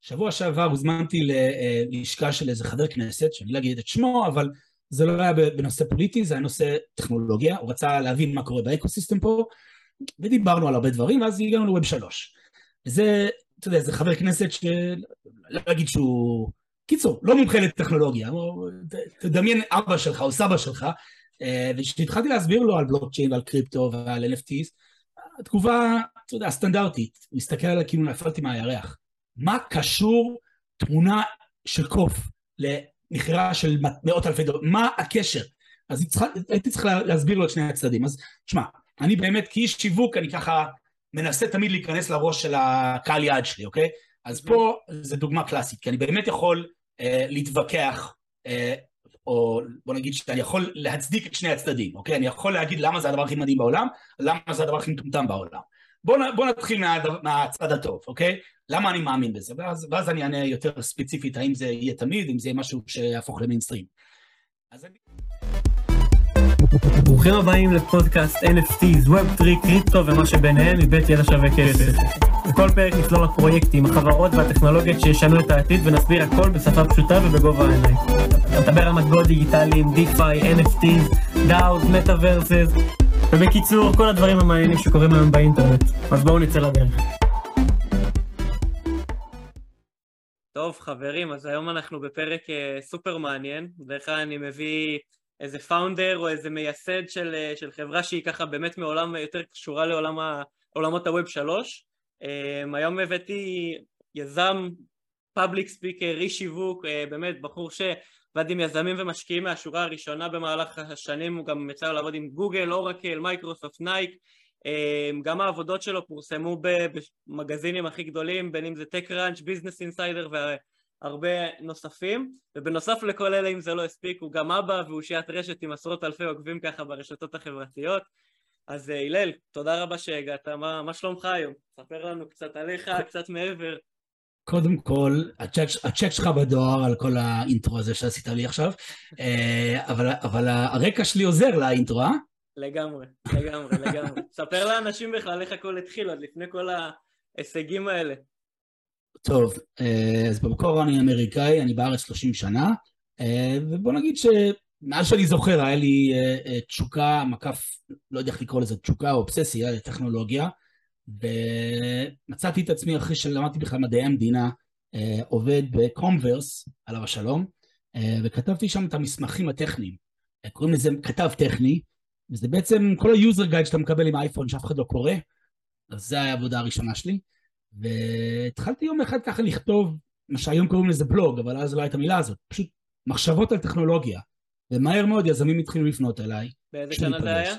שבוע שעבר הוזמנתי ללשכה של איזה חבר כנסת, שאני לא אגיד את שמו, אבל זה לא היה בנושא פוליטי, זה היה נושא טכנולוגיה, הוא רצה להבין מה קורה באקוסיסטם פה, ודיברנו על הרבה דברים, ואז הגענו לווב שלוש. וזה, אתה יודע, זה חבר כנסת שלא אגיד שהוא... קיצור, לא מומחה לטכנולוגיה, תדמיין אבא שלך או סבא שלך, אה, וכשהתחלתי להסביר לו על בלוקצ'יין ועל קריפטו ועל NFTs, התגובה, אתה יודע, הסטנדרטית, הוא הסתכל עליה כאילו נפלתי מהירח. מה קשור תמונה של קוף למכירה של מאות אלפי דולר? מה הקשר? אז הייתי צריך להסביר לו את שני הצדדים. אז תשמע, אני באמת כאיש שיווק, אני ככה מנסה תמיד להיכנס לראש של הקהל יעד שלי, אוקיי? אז פה זו דוגמה קלאסית, כי אני באמת יכול אה, להתווכח, אה, או בוא נגיד שאני יכול להצדיק את שני הצדדים, אוקיי? אני יכול להגיד למה זה הדבר הכי מדהים בעולם, למה זה הדבר הכי מטומטם בעולם. בוא, בוא נתחיל מה, מהצד הטוב, אוקיי? למה אני מאמין בזה? ואז, ואז אני אענה יותר ספציפית האם זה יהיה תמיד, אם זה יהיה משהו שיהפוך למיינסטרים. אז. ברוכים הבאים לפודקאסט NFTs, Web3, קריפטו ומה שביניהם מבית ידע שווה כסף. בכל פרק נסלול על פרויקטים, החברות והטכנולוגיות שישנו את העתיד ונסביר הכל בשפה פשוטה ובגובה העיניים. נדבר על מטבעות דיגיטליים, DeFi, NFTs, DAOs, Metaverses, ובקיצור, כל הדברים המעניינים שקורים היום באינטרנט. אז בואו נצא לדרך. טוב חברים, אז היום אנחנו בפרק uh, סופר מעניין, בדרך כלל אני מביא איזה founder או איזה מייסד של, uh, של חברה שהיא ככה באמת מעולם יותר קשורה לעולם עולמות ה web שלוש. Um, היום הבאתי יזם, public speaker, איש שיווק, uh, באמת בחור שעבד עם יזמים ומשקיעים מהשורה הראשונה במהלך השנים, הוא גם יצא לעבוד עם גוגל, אורקל, מייקרוסופט, נייק, גם העבודות שלו פורסמו במגזינים הכי גדולים, בין אם זה TechCrunch, ביזנס אינסיידר והרבה נוספים, ובנוסף לכל אלה, אם זה לא הספיק, הוא גם אבא ואושיית רשת עם עשרות אלפי עוקבים ככה ברשתות החברתיות. אז אה, הלל, תודה רבה שהגעת, מה, מה שלומך היום? ספר לנו קצת עליך, קצת מעבר. קודם כל, הצ'ק, הצ'ק שלך בדואר על כל האינטרו הזה שעשית לי עכשיו, אה, אבל, אבל הרקע שלי עוזר לאינטרו, אה? לגמרי, לגמרי, לגמרי. ספר לאנשים בכלל איך הכל התחיל עוד לפני כל ההישגים האלה. טוב, אה, אז במקור אני אמריקאי, אני בארץ 30 שנה, ובוא נגיד ש... מאז שאני זוכר, היה לי uh, תשוקה, מקף, לא יודע איך לקרוא לזה, תשוקה או אובססיה לטכנולוגיה, ומצאתי את עצמי אחרי שלמדתי בכלל מדעי המדינה, עובד בקומברס, עליו השלום, וכתבתי שם את המסמכים הטכניים. קוראים לזה כתב טכני, וזה בעצם כל ה user guide שאתה מקבל עם אייפון שאף אחד לא קורא, אז זו העבודה הראשונה שלי. והתחלתי יום אחד ככה לכתוב, מה שהיום קוראים לזה בלוג, אבל אז לא הייתה המילה הזאת, פשוט מחשבות על טכנולוגיה. ומהר מאוד יזמים התחילו לפנות אליי. באיזה שנה זה היה?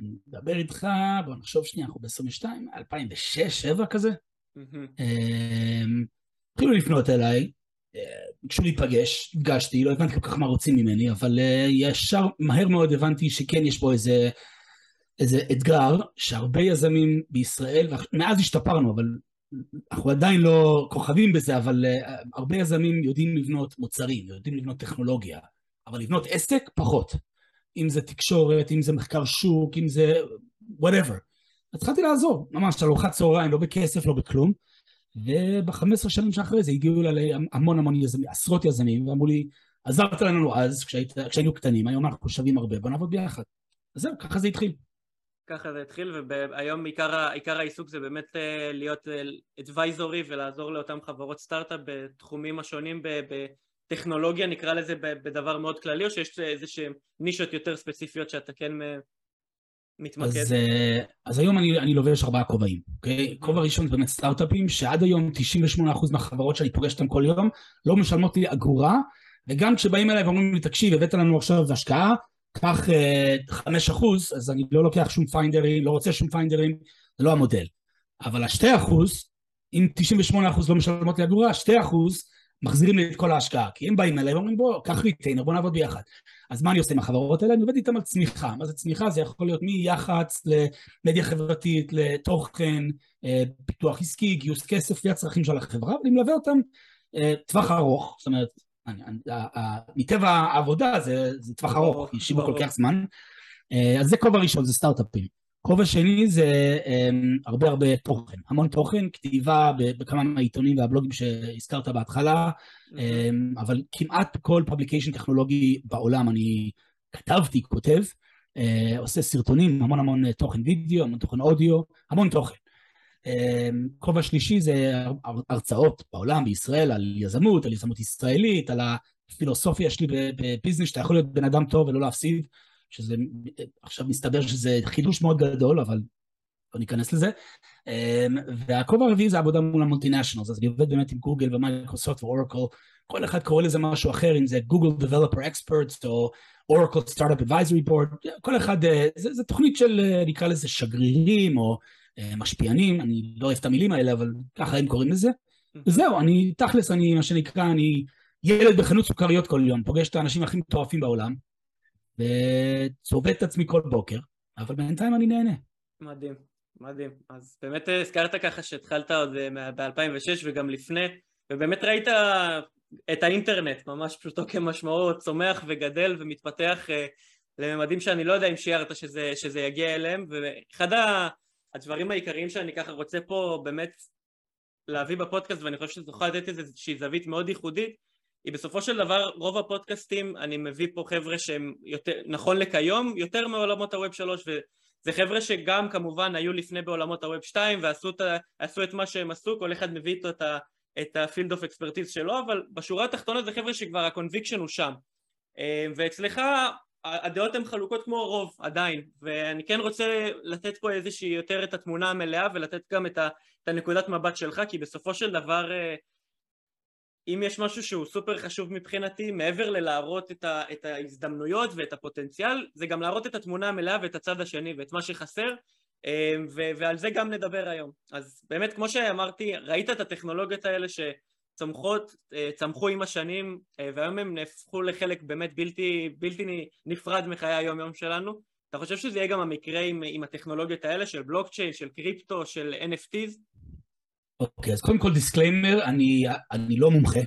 אני מדבר איתך, בוא נחשוב שנייה, אנחנו ב-22, 2006, 2007 כזה. אמ, התחילו לפנות אליי, ביקשו להיפגש, הגשתי, לא הבנתי כל כך מה רוצים ממני, אבל אה, ישר, מהר מאוד הבנתי שכן יש פה איזה, איזה אתגר, שהרבה יזמים בישראל, ומאז השתפרנו, אבל אנחנו עדיין לא כוכבים בזה, אבל uh, הרבה יזמים יודעים לבנות מוצרים, יודעים לבנות טכנולוגיה. אבל לבנות עסק, פחות. אם זה תקשורת, אם זה מחקר שוק, אם זה whatever. התחלתי לעזור, ממש, על ארוחת צהריים, לא בכסף, לא בכלום. וב-15 שנים שאחרי זה הגיעו אליי המון המון יזמים, עשרות יזמים, ואמרו לי, עזרת לנו אז, כשהיית, כשהיינו קטנים, היום אנחנו שווים הרבה, בוא נעבוד ביחד. אז זהו, ככה זה התחיל. ככה זה התחיל, והיום עיקר, עיקר העיסוק זה באמת אה, להיות אה, ולעזור לאותן חברות סטארט-אפ בתחומים השונים טכנולוגיה נקרא לזה בדבר מאוד כללי או שיש איזה שהן נישות יותר ספציפיות שאתה כן מתמקד? אז, אה, אז היום אני, אני לובש ארבעה כובעים, אוקיי? Mm-hmm. כובע ראשון זה באמת סטארט-אפים שעד היום 98% מהחברות שאני פוגש אותן כל יום לא משלמות לי אגורה וגם כשבאים אליי ואומרים לי תקשיב הבאת לנו עכשיו השקעה קח אה, חמש אחוז אז אני לא לוקח שום פיינדרים, לא רוצה שום פיינדרים, זה לא המודל. אבל השתי אחוז, אם 98% לא משלמות לי אגורה, שתי אחוז מחזירים לי את כל ההשקעה, כי הם באים אליי ואומרים בוא, קח retainer, בוא נעבוד ביחד. אז מה אני עושה עם החברות האלה? אני עובד איתם על צמיחה. מה זה צמיחה? זה יכול להיות מיח"צ, מדיה חברתית, לתוכן, אה, פיתוח עסקי, גיוס כסף, לפי הצרכים של החברה, ואני מלווה אותם אה, טווח ארוך, זאת אומרת, מטבע העבודה זה, זה טווח ארוך, שיווק כל כך זמן. אה, אז זה כובע ראשון, זה סטארט-אפים. כובע שני זה אמ, הרבה הרבה תוכן, המון תוכן, כתיבה בכמה מהעיתונים והבלוגים שהזכרת בהתחלה, mm-hmm. אמ, אבל כמעט כל publication טכנולוגי בעולם אני כתבתי, כותב, אה, עושה סרטונים, המון המון תוכן וידאו, המון תוכן אודיו, המון תוכן. אמ, כובע שלישי זה הרצאות בעולם, בישראל, על יזמות, על יזמות ישראלית, על הפילוסופיה שלי ב business, שאתה יכול להיות בן אדם טוב ולא להפסיד, שזה עכשיו מסתבר שזה חידוש מאוד גדול, אבל לא ניכנס לזה. אמ, והכובע הרביעי זה עבודה מול ה multinationals, אז אני עובד באמת עם גוגל ומייקרוסופט ואורקל, כל אחד קורא לזה משהו אחר, אם זה גוגל Developer Experts או אורקל Startup Advisory Board, כל אחד, אה, זה, זה תוכנית של אה, נקרא לזה שגרירים או אה, משפיענים, אני לא אוהב את המילים האלה, אבל ככה הם קוראים לזה. וזהו, אני, תכלס, אני, מה שנקרא, אני ילד בחנות סוכריות כל יום, פוגש את האנשים הכי מטורפים בעולם, וצובט את עצמי כל בוקר, אבל בינתיים אני נהנה. מדהים, מדהים. אז באמת אה, הזכרת ככה שהתחלת עוד אה, ב-2006 וגם לפני, ובאמת ראית את האינטרנט, ממש פשוטו כמשמעו, צומח וגדל ומתפתח לממדים שאני לא יודע אם שיערת שזה, שזה יגיע אליהם, ואחד. הדברים העיקריים שאני ככה רוצה פה באמת להביא בפודקאסט ואני חושב שתוכל לתת איזושהי זווית מאוד ייחודית היא בסופו של דבר רוב הפודקאסטים אני מביא פה חבר'ה שהם יותר, נכון לכיום יותר מעולמות ה web שלוש וזה חבר'ה שגם כמובן היו לפני בעולמות ה web שתיים ועשו את, את מה שהם עשו כל אחד מביא איתו את, את ה field of expertise שלו אבל בשורה התחתונה זה חבר'ה שכבר ה conviction הוא שם. אה, ואצלך הדעות הן חלוקות כמו רוב עדיין. ואני כן רוצה לתת פה איזושהי יותר את התמונה המלאה ולתת גם את, ה, את הנקודת מבט שלך כי בסופו של דבר אה, אם יש משהו שהוא סופר חשוב מבחינתי מעבר ללהראות את, ה, את ההזדמנויות ואת הפוטנציאל זה גם להראות את התמונה המלאה ואת הצד השני ואת מה שחסר אה, ו, ועל זה גם נדבר היום אז באמת כמו שאמרתי ראית את הטכנולוגיות האלה ש צומחות, אה, צמחו עם השנים אה, והיום הם נהפכו לחלק באמת בלתי, בלתי נפרד מחיי היום יום שלנו. אתה חושב שזה יהיה גם המקרה עם, עם הטכנולוגיות האלה של בלוקצ'יין, של קריפטו, של NFTs? אוקיי, okay, אז קודם כל disclaimer, אני, אני לא מומחה.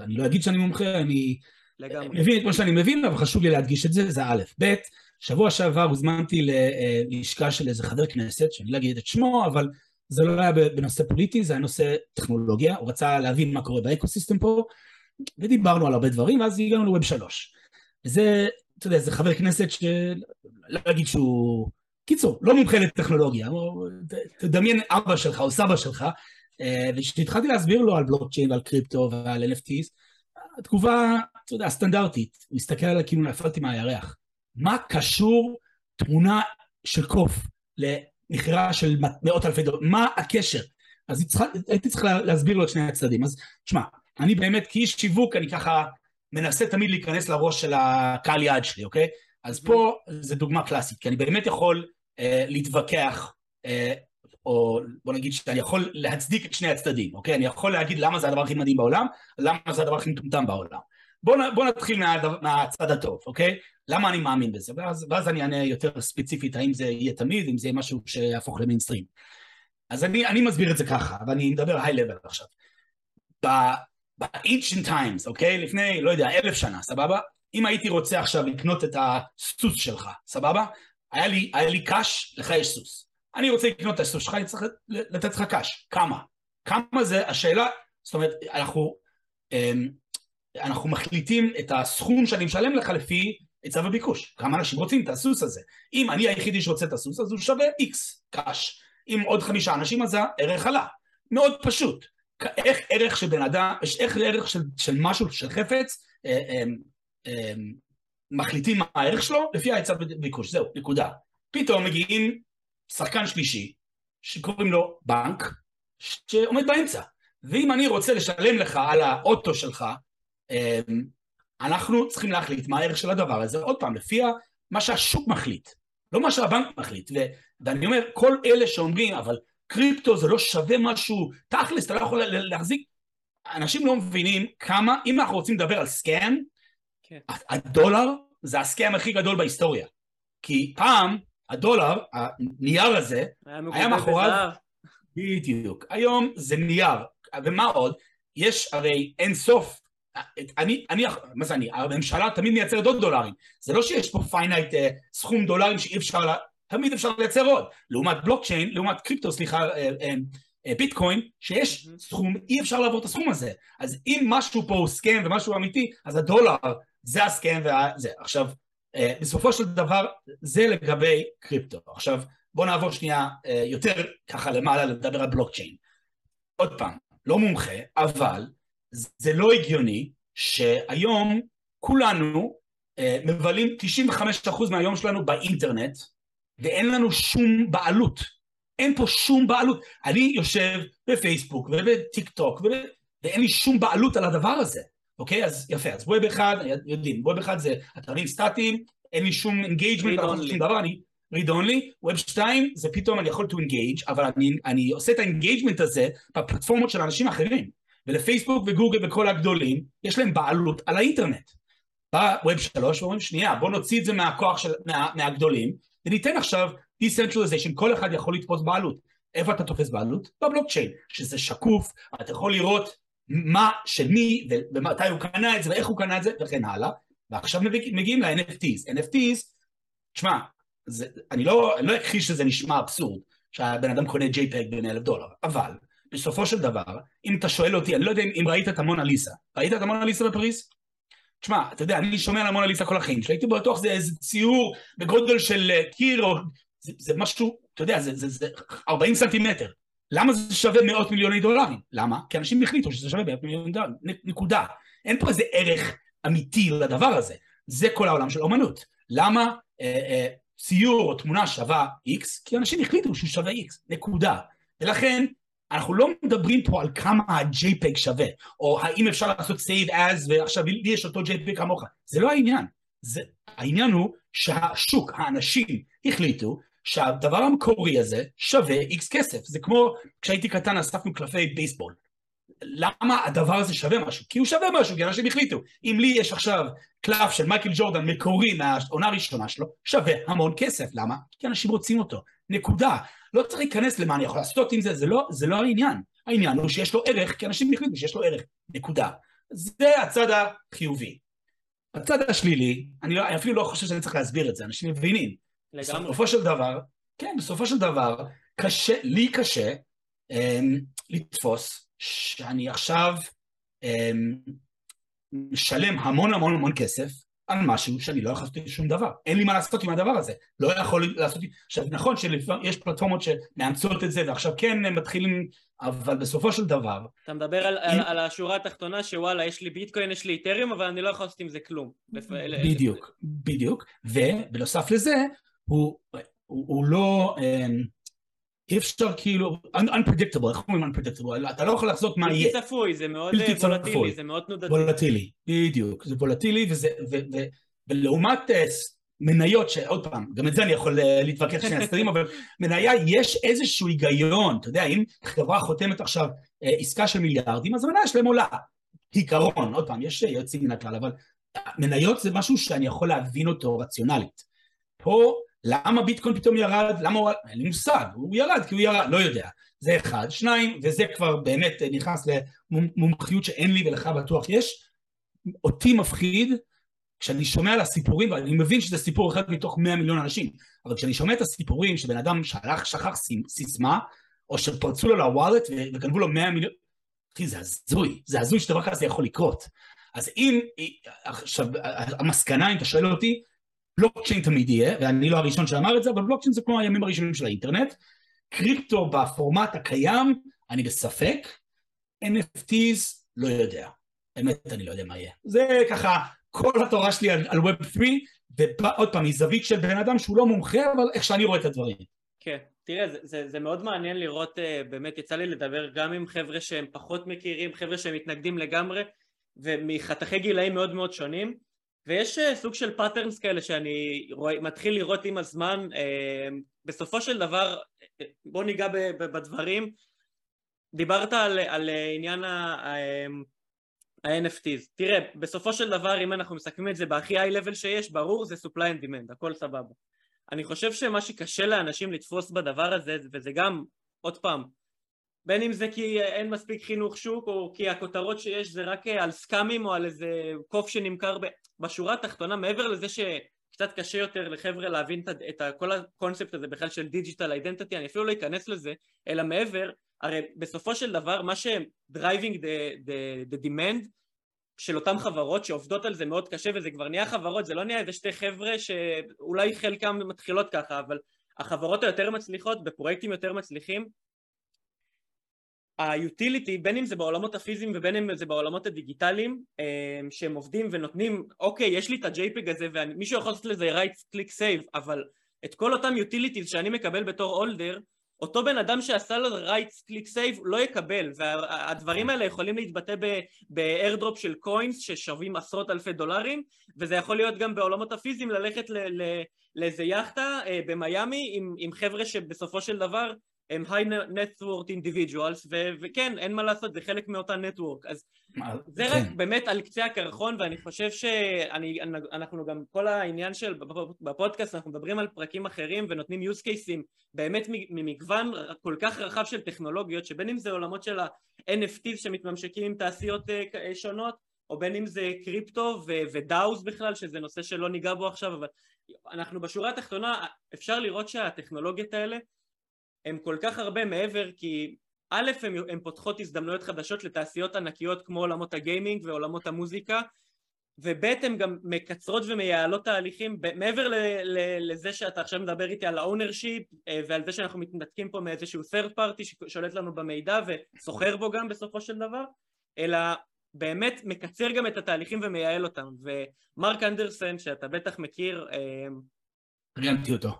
אני לא אגיד שאני מומחה, אני לגמרי. מבין את מה שאני מבין, אבל חשוב לי להדגיש את זה, זה א', ב', שבוע שעבר הוזמנתי ללשכה של איזה חבר כנסת, שאני לא אגיד את שמו, אבל זה לא היה בנושא פוליטי, זה היה נושא טכנולוגיה, הוא רצה להבין מה קורה ב ecosystem פה, ודיברנו על הרבה דברים, ואז הגענו ל web שלוש. וזה, אתה יודע, זה חבר כנסת שלא אגיד שהוא... קיצור, לא מומחה לטכנולוגיה, תדמיין אבא שלך או סבא שלך, אה, וכשהתחלתי להסביר לו על בלוקצ'יין ועל קריפטו ועל NFTs, התגובה, אתה יודע, סטנדרטית, הוא הסתכל עליה כאילו נפלתי מהירח. מה קשור תמונה של קוף מכירה של מאות אלפי דולר, מה הקשר? אז הייתי צריך להסביר לו את שני הצדדים. אז תשמע, אני באמת כאיש שיווק, אני ככה מנסה תמיד להיכנס לראש של הקהל יעד שלי, אוקיי? אז פה זו דוגמה קלאסית, כי אני באמת יכול אה, להתווכח, אה, או בוא נגיד שאני יכול להצדיק את שני הצדדים, אוקיי? אני יכול להגיד למה זה הדבר הכי מדהים בעולם, למה זה הדבר הכי מטומטם בעולם. בוא, בוא נתחיל מה, מהצד הטוב, אוקיי? למה אני מאמין בזה? ואז, ואז אני אענה יותר ספציפית האם זה יהיה תמיד, אם זה יהיה משהו שיהפוך למיינסטרים. אז אני, אני מסביר את זה ככה, ואני מדבר היי לבל עכשיו. ב-ancient times, אוקיי? לפני, לא יודע, אלף שנה, סבבה? אם הייתי רוצה עכשיו לקנות את הסוס שלך, סבבה? היה לי, היה לי קאש, לך יש סוס. אני רוצה לקנות את הסוס שלך, אני צריך לתת לך קאש. כמה? כמה זה, השאלה, זאת אומרת, אנחנו, אמ, אנחנו מחליטים את הסכום שאני משלם לך לפי היצע וביקוש. כמה אנשים רוצים את הסוס הזה. אם אני היחידי שרוצה את הסוס, אז הוא שווה איקס קאש. אם עוד חמישה אנשים, אז הערך עלה. מאוד פשוט. איך ערך של בן אדם, איך ערך של, של משהו, של חפץ, אה, אה, אה, מחליטים מה הערך שלו? לפי ההיצע וביקוש. זהו, נקודה. פתאום מגיעים שחקן שלישי, שקוראים לו בנק, שעומד באמצע. ואם אני רוצה לשלם לך על האוטו שלך, אה, אנחנו צריכים להחליט מה הערך של הדבר הזה, עוד פעם, לפי מה שהשוק מחליט, לא מה שהבנק מחליט. ו- ואני אומר, כל אלה שאומרים, אבל קריפטו זה לא שווה משהו, תכלס, אתה לא יכול להחזיק, אנשים לא מבינים כמה, אם אנחנו רוצים לדבר על סקאם, כן. הדולר זה הסקאם הכי גדול בהיסטוריה. כי פעם, הדולר, הנייר הזה, היה, מאחוריו... בדיוק. היום זה נייר, ומה עוד? יש הרי אין סוף אני, אני, מה זה אני, הממשלה תמיד מייצרת עוד דולרים, זה לא שיש פה finite אה, סכום דולרים שאי אפשר תמיד אפשר לייצר עוד. לעומת בלוקצ'יין, לעומת קריפטו, סליחה, אה, אה, אה, ביטקוין, שיש סכום, אי אפשר לעבור את הסכום הזה. אז אם משהו פה הוא הסכם ומשהו אמיתי, אז הדולר זה הסכם וזה. עכשיו, בסופו של דבר, זה לגבי קריפטו. עכשיו, בואו נעבור שנייה יותר ככה למעלה לדבר על בלוקצ'יין. עוד פעם, לא מומחה, אבל זה לא הגיוני שהיום כולנו מבלים 95% מהיום שלנו באינטרנט, ואין לנו שום בעלות. אין פה שום בעלות. אני יושב בפייסבוק ובטיק טוק. ואין לי שום בעלות על הדבר הזה, אוקיי? אז יפה, אז ווב אחד, יודעים, ווב אחד זה אתרים סטטיים, אין לי שום engagement, לא שום דבר, אני read only, web שתיים זה פתאום אני יכול to engage, אבל אני, אני עושה את ה engagement הזה בפלטפורמות של אנשים אחרים. ולפייסבוק וגוגל וכל הגדולים, יש להם בעלות על האינטרנט. בא web שלוש ואומרים, שנייה, בוא נוציא את זה מהכוח של, מה, מהגדולים, וניתן עכשיו decentralization, כל אחד יכול לתפוס בעלות. איפה אתה תופס בעלות? בבלוקצ'יין, שזה שקוף, אתה יכול לראות מה, של מי, ומתי הוא קנה את זה, ואיך הוא קנה את זה, וכן הלאה. ועכשיו מגיעים ל-NFTs. NFTs, תשמע, אני לא, לא אכחיש שזה נשמע אבסורד, שהבן אדם קונה JPEG בין אלף דולר, אבל בסופו של דבר, אם אתה שואל אותי, אני לא יודע אם ראית את המונה ליסה. ראית את המונה ליסה בפריז? תשמע, אתה יודע, אני שומע על המונה ליסה כל החיים שלי, הייתי בטוח זה איזה ציור בגודל של אה, קיר, או זה, זה משהו, אתה יודע, זה, זה, זה 40 סנטימטר. למה זה שווה מאות מיליוני דולרים? למה? כי אנשים החליטו שזה שווה מאות מיליוני דולרים, נקודה. אין פה איזה ערך אמיתי לדבר הזה. זה כל העולם של אומנות. למה אה, אה, ציור או תמונה שווה X? כי אנשים החליטו שהוא שווה X, נקודה. ולכן אנחנו לא מדברים פה על כמה ה-JPEG שווה, או האם אפשר לעשות save as ועכשיו לי יש אותו JPEG כמוך, זה לא העניין. זה, העניין הוא שהשוק, האנשים החליטו שהדבר המקורי הזה שווה איקס כסף. זה כמו כשהייתי קטן אספנו קלפי בייסבול. למה הדבר הזה שווה משהו? כי הוא שווה משהו, כי אנשים החליטו. אם לי יש עכשיו קלף של מייקל ג'ורדן מקורי מהעונה הראשונה שלו, שווה המון כסף. למה? כי אנשים רוצים אותו. נקודה. לא צריך להיכנס למה אני יכול לעשות עם זה, זה לא, זה לא העניין. העניין הוא שיש לו ערך, כי אנשים החליטו שיש לו ערך. נקודה. זה הצד החיובי. הצד השלילי, אני, לא, אני אפילו לא חושב שאני צריך להסביר את זה, אנשים מבינים. לגמרי. בסופו של דבר, כן, בסופו של דבר, קשה, לי קשה אמ, לתפוס שאני עכשיו אמ, משלם המון המון המון כסף על משהו שאני לא יכול לעשות שום דבר. אין לי מה לעשות עם הדבר הזה. לא יכול לעשות... עכשיו, נכון שיש פלטפורמות שמאמצות את זה, ועכשיו כן הם מתחילים... אבל בסופו של דבר... אתה מדבר על, אם... על, על השורה התחתונה שוואלה, יש לי ביטקוין, יש לי איתריום, אבל אני לא יכול לעשות עם זה כלום. בדיוק, בדיוק. ובנוסף לזה, הוא, הוא, הוא לא... אמ, אי אפשר כאילו, unpredictable, איך אומרים unpredictable? אתה לא יכול לעשות מה יהיה. בלתי צפוי, זה מאוד וולטילי, זה מאוד תנודתי. וולטילי, בדיוק, זה וולטילי, וזה, ו, ו, ולעומת אה, מניות, שעוד פעם, גם את זה אני יכול אה, להתווכח שני הצדדים, אבל מניה יש איזשהו היגיון, אתה יודע, אם חברה חותמת עכשיו אה, עסקה של מיליארדים, אז המניה שלהם עולה. עיקרון, עוד פעם, יש יוצאים מן הכלל, אבל מניות זה משהו שאני יכול להבין אותו רציונלית. פה למה ביטקוין פתאום ירד? למה הוא... אין לי מושג, הוא ירד כי הוא ירד, לא יודע. זה אחד. שניים, וזה כבר באמת נכנס למומחיות שאין לי ולך בטוח יש, אותי מפחיד כשאני שומע על הסיפורים, ואני מבין שזה סיפור אחד מתוך 100 מיליון אנשים, אבל כשאני שומע את הסיפורים שבן אדם שלח, שכח סיסמה, או שפרצו לו לוואלט וגנבו לו 100 מיליון, אחי זה הזוי, זה הזוי שדבר כזה יכול לקרות. אז אם, עכשיו, המסקנה, אם אתה שואל אותי, בלוקצ'יין תמיד יהיה, ואני לא הראשון שאמר את זה, אבל בלוקצ'יין זה כמו הימים הראשונים של האינטרנט. קריפטו בפורמט הקיים, אני בספק. NFTs, לא יודע. באמת אני לא יודע מה יהיה. זה ככה כל התורה שלי על, על Web 3, ועוד פעם, מזווית של בן אדם שהוא לא מומחה, אבל איך שאני רואה את הדברים. כן, תראה, זה, זה, זה מאוד מעניין לראות, אה, באמת יצא לי לדבר גם עם חבר'ה שהם פחות מכירים, חבר'ה שהם מתנגדים לגמרי, ומחתכי גילאים מאוד מאוד שונים. ויש אה, סוג של patterns כאלה שאני רוא, מתחיל לראות עם הזמן, אה, בסופו של דבר, אה, בוא ניגע בדברים, דיברת על, על עניין ה-NFTs, תראה, בסופו של דבר אם אנחנו מסכמים את זה בהכי high level שיש, ברור זה supply and demand, הכל סבבה. אני חושב שמה שקשה לאנשים לתפוס בדבר הזה, וזה גם, עוד פעם, בין אם זה כי אין מספיק חינוך שוק או כי הכותרות שיש זה רק על scam-ים או על איזה קוף שנמכר ב... בשורה התחתונה מעבר לזה קצת קשה יותר לחבר'ה להבין את, את כל הקונספט הזה בכלל של digital identity, אני אפילו לא אכנס לזה, אלא מעבר, הרי בסופו של דבר מה the, the demand של אותן חברות שעובדות על זה מאוד קשה וזה כבר נהיה חברות, זה לא נהיה איזה שתי חבר'ה שאולי חלקם מתחילות ככה, אבל החברות היותר מצליחות בפרויקטים יותר מצליחים היוטיליטי בין אם זה בעולמות הפיזיים ובין אם זה בעולמות הדיגיטליים אה, שהם עובדים ונותנים אוקיי יש לי את ה-JPEG הזה ומישהו יכול לעשות לזה right click save אבל את כל אותם utilities שאני מקבל בתור אולדר אותו בן אדם שעשה לו right click save לא יקבל והדברים האלה יכולים להתבטא ב-airdrop של coins ששווים עשרות אלפי דולרים וזה יכול להיות גם בעולמות הפיזיים ללכת לאיזה יאכטה אה, במיאמי עם, עם חבר'ה שבסופו של דבר הם high network individuals ו- וכן אין מה לעשות זה חלק מאותה נטוורק אז זה רק כן. באמת על קצה הקרחון ואני חושב שאנחנו גם כל העניין של בפודקאסט אנחנו מדברים על פרקים אחרים ונותנים use cases באמת ממגוון כל כך רחב של טכנולוגיות שבין אם זה עולמות של ה-NFTs שמתממשקים עם תעשיות אה, אה, שונות או בין אם זה קריפטו ודאוס בכלל שזה נושא שלא ניגע בו עכשיו אבל אנחנו בשורה התחתונה אפשר לראות שהטכנולוגיות האלה הם כל כך הרבה מעבר כי א', הן פותחות הזדמנויות חדשות לתעשיות ענקיות כמו עולמות הגיימינג ועולמות המוזיקה וב' הן גם מקצרות ומייעלות תהליכים. מעבר ל- ל- לזה שאתה עכשיו מדבר איתי על ה-ownership אה, ועל זה שאנחנו מתנתקים פה מאיזשהו third party ששולט לנו במידע וסוחר בו גם בסופו של דבר אלא באמת מקצר גם את התהליכים ומייעל אותם. ומרק אנדרסן שאתה בטח מכיר אה, ראיינתי אותו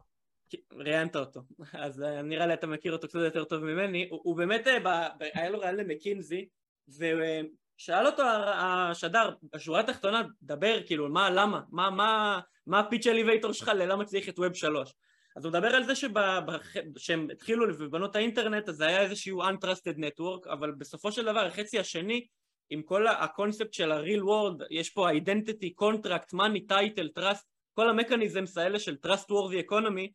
ראיינת אותו, אז אה, נראה לי אתה מכיר אותו קצת יותר טוב ממני, הוא, הוא באמת, אה, היה לו ראיין למקינזי, ושאל אותו השדר, בשורה התחתונה, דבר, כאילו, מה, למה, מה, מה, מה הפיץ' אליבייטור שלך ללמה צריך את ווב שלוש? אז הוא מדבר על זה שכשהם התחילו לבנות את האינטרנט אז זה היה איזשהו untrusted network אבל בסופו של דבר החצי השני עם כל הקונספט של ה-real world יש פה identity, contract, money, title, trust כל המכניזמס האלה של trustworthy economy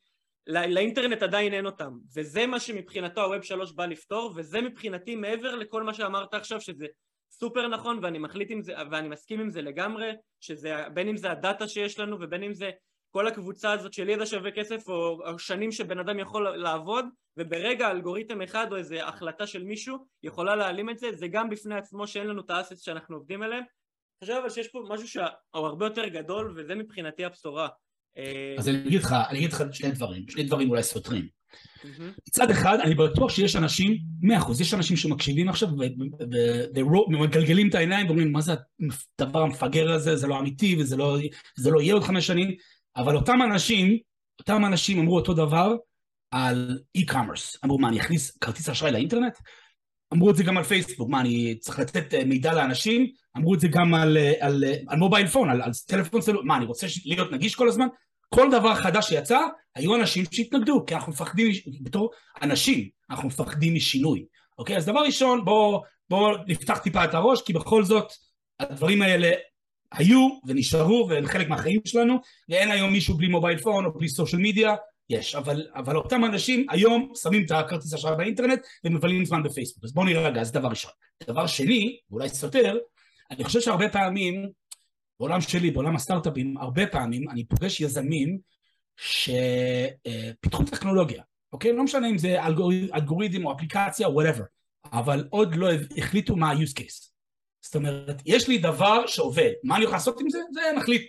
לאינטרנט עדיין אין אותם, וזה מה שמבחינתו הווב שלוש בא לפתור, וזה מבחינתי מעבר לכל מה שאמרת עכשיו, שזה סופר נכון ואני מחליט עם זה, ואני מסכים עם זה לגמרי, שזה בין אם זה הדאטה שיש לנו ובין אם זה כל הקבוצה הזאת של ידע שווה כסף או, או שנים שבן אדם יכול לעבוד וברגע אלגוריתם אחד או איזה החלטה של מישהו יכולה להעלים את זה, זה גם בפני עצמו שאין לנו את האסס שאנחנו עובדים עליהם. חושב אבל שיש פה משהו שהוא הרבה יותר גדול וזה מבחינתי הבשורה. אז אני אגיד לך, אני אגיד לך שני דברים, שני דברים אולי סותרים. מצד אחד, אני בטוח שיש אנשים, מאה אחוז, יש אנשים שמקשיבים עכשיו ומגלגלים את העיניים ואומרים, מה זה הדבר המפגר הזה, זה לא אמיתי וזה לא, לא יהיה עוד חמש שנים, אבל אותם אנשים, אותם אנשים אמרו אותו דבר על e-commerce. אמרו, מה, אני אכניס כרטיס אשראי לאינטרנט? אמרו את זה גם על פייסבוק, מה, אני צריך לתת אה, מידע לאנשים? אמרו את זה גם על, אה, על, אה, על מובייל פון, על, על טלפון סלול, מה, אני רוצה להיות נגיש כל הזמן? כל דבר חדש שיצא, היו אנשים שהתנגדו, כי אנחנו מפחדים, בתור אנשים, אנחנו מפחדים משינוי. אוקיי? אז דבר ראשון, בואו בוא נפתח טיפה את הראש, כי בכל זאת, הדברים האלה היו ונשארו והם חלק מהחיים שלנו, ואין היום מישהו בלי mobile phone או בלי social media, יש, אבל, אבל אותם אנשים היום שמים את הכרטיס אשראי באינטרנט ומבלים זמן בפייסבוק. אז בואו נראה רגע, זה דבר ראשון. דבר שני, ואולי סותר, אני חושב שהרבה פעמים, בעולם שלי, בעולם הסטארט-אפים, הרבה פעמים אני פוגש יזמים שפיתחו טכנולוגיה, אוקיי? לא משנה אם זה אלגוריתם או אפליקציה או whatever, אבל עוד לא החליטו מה ה-use case. זאת אומרת, יש לי דבר שעובד, מה אני יכול לעשות עם זה? זה נחליט,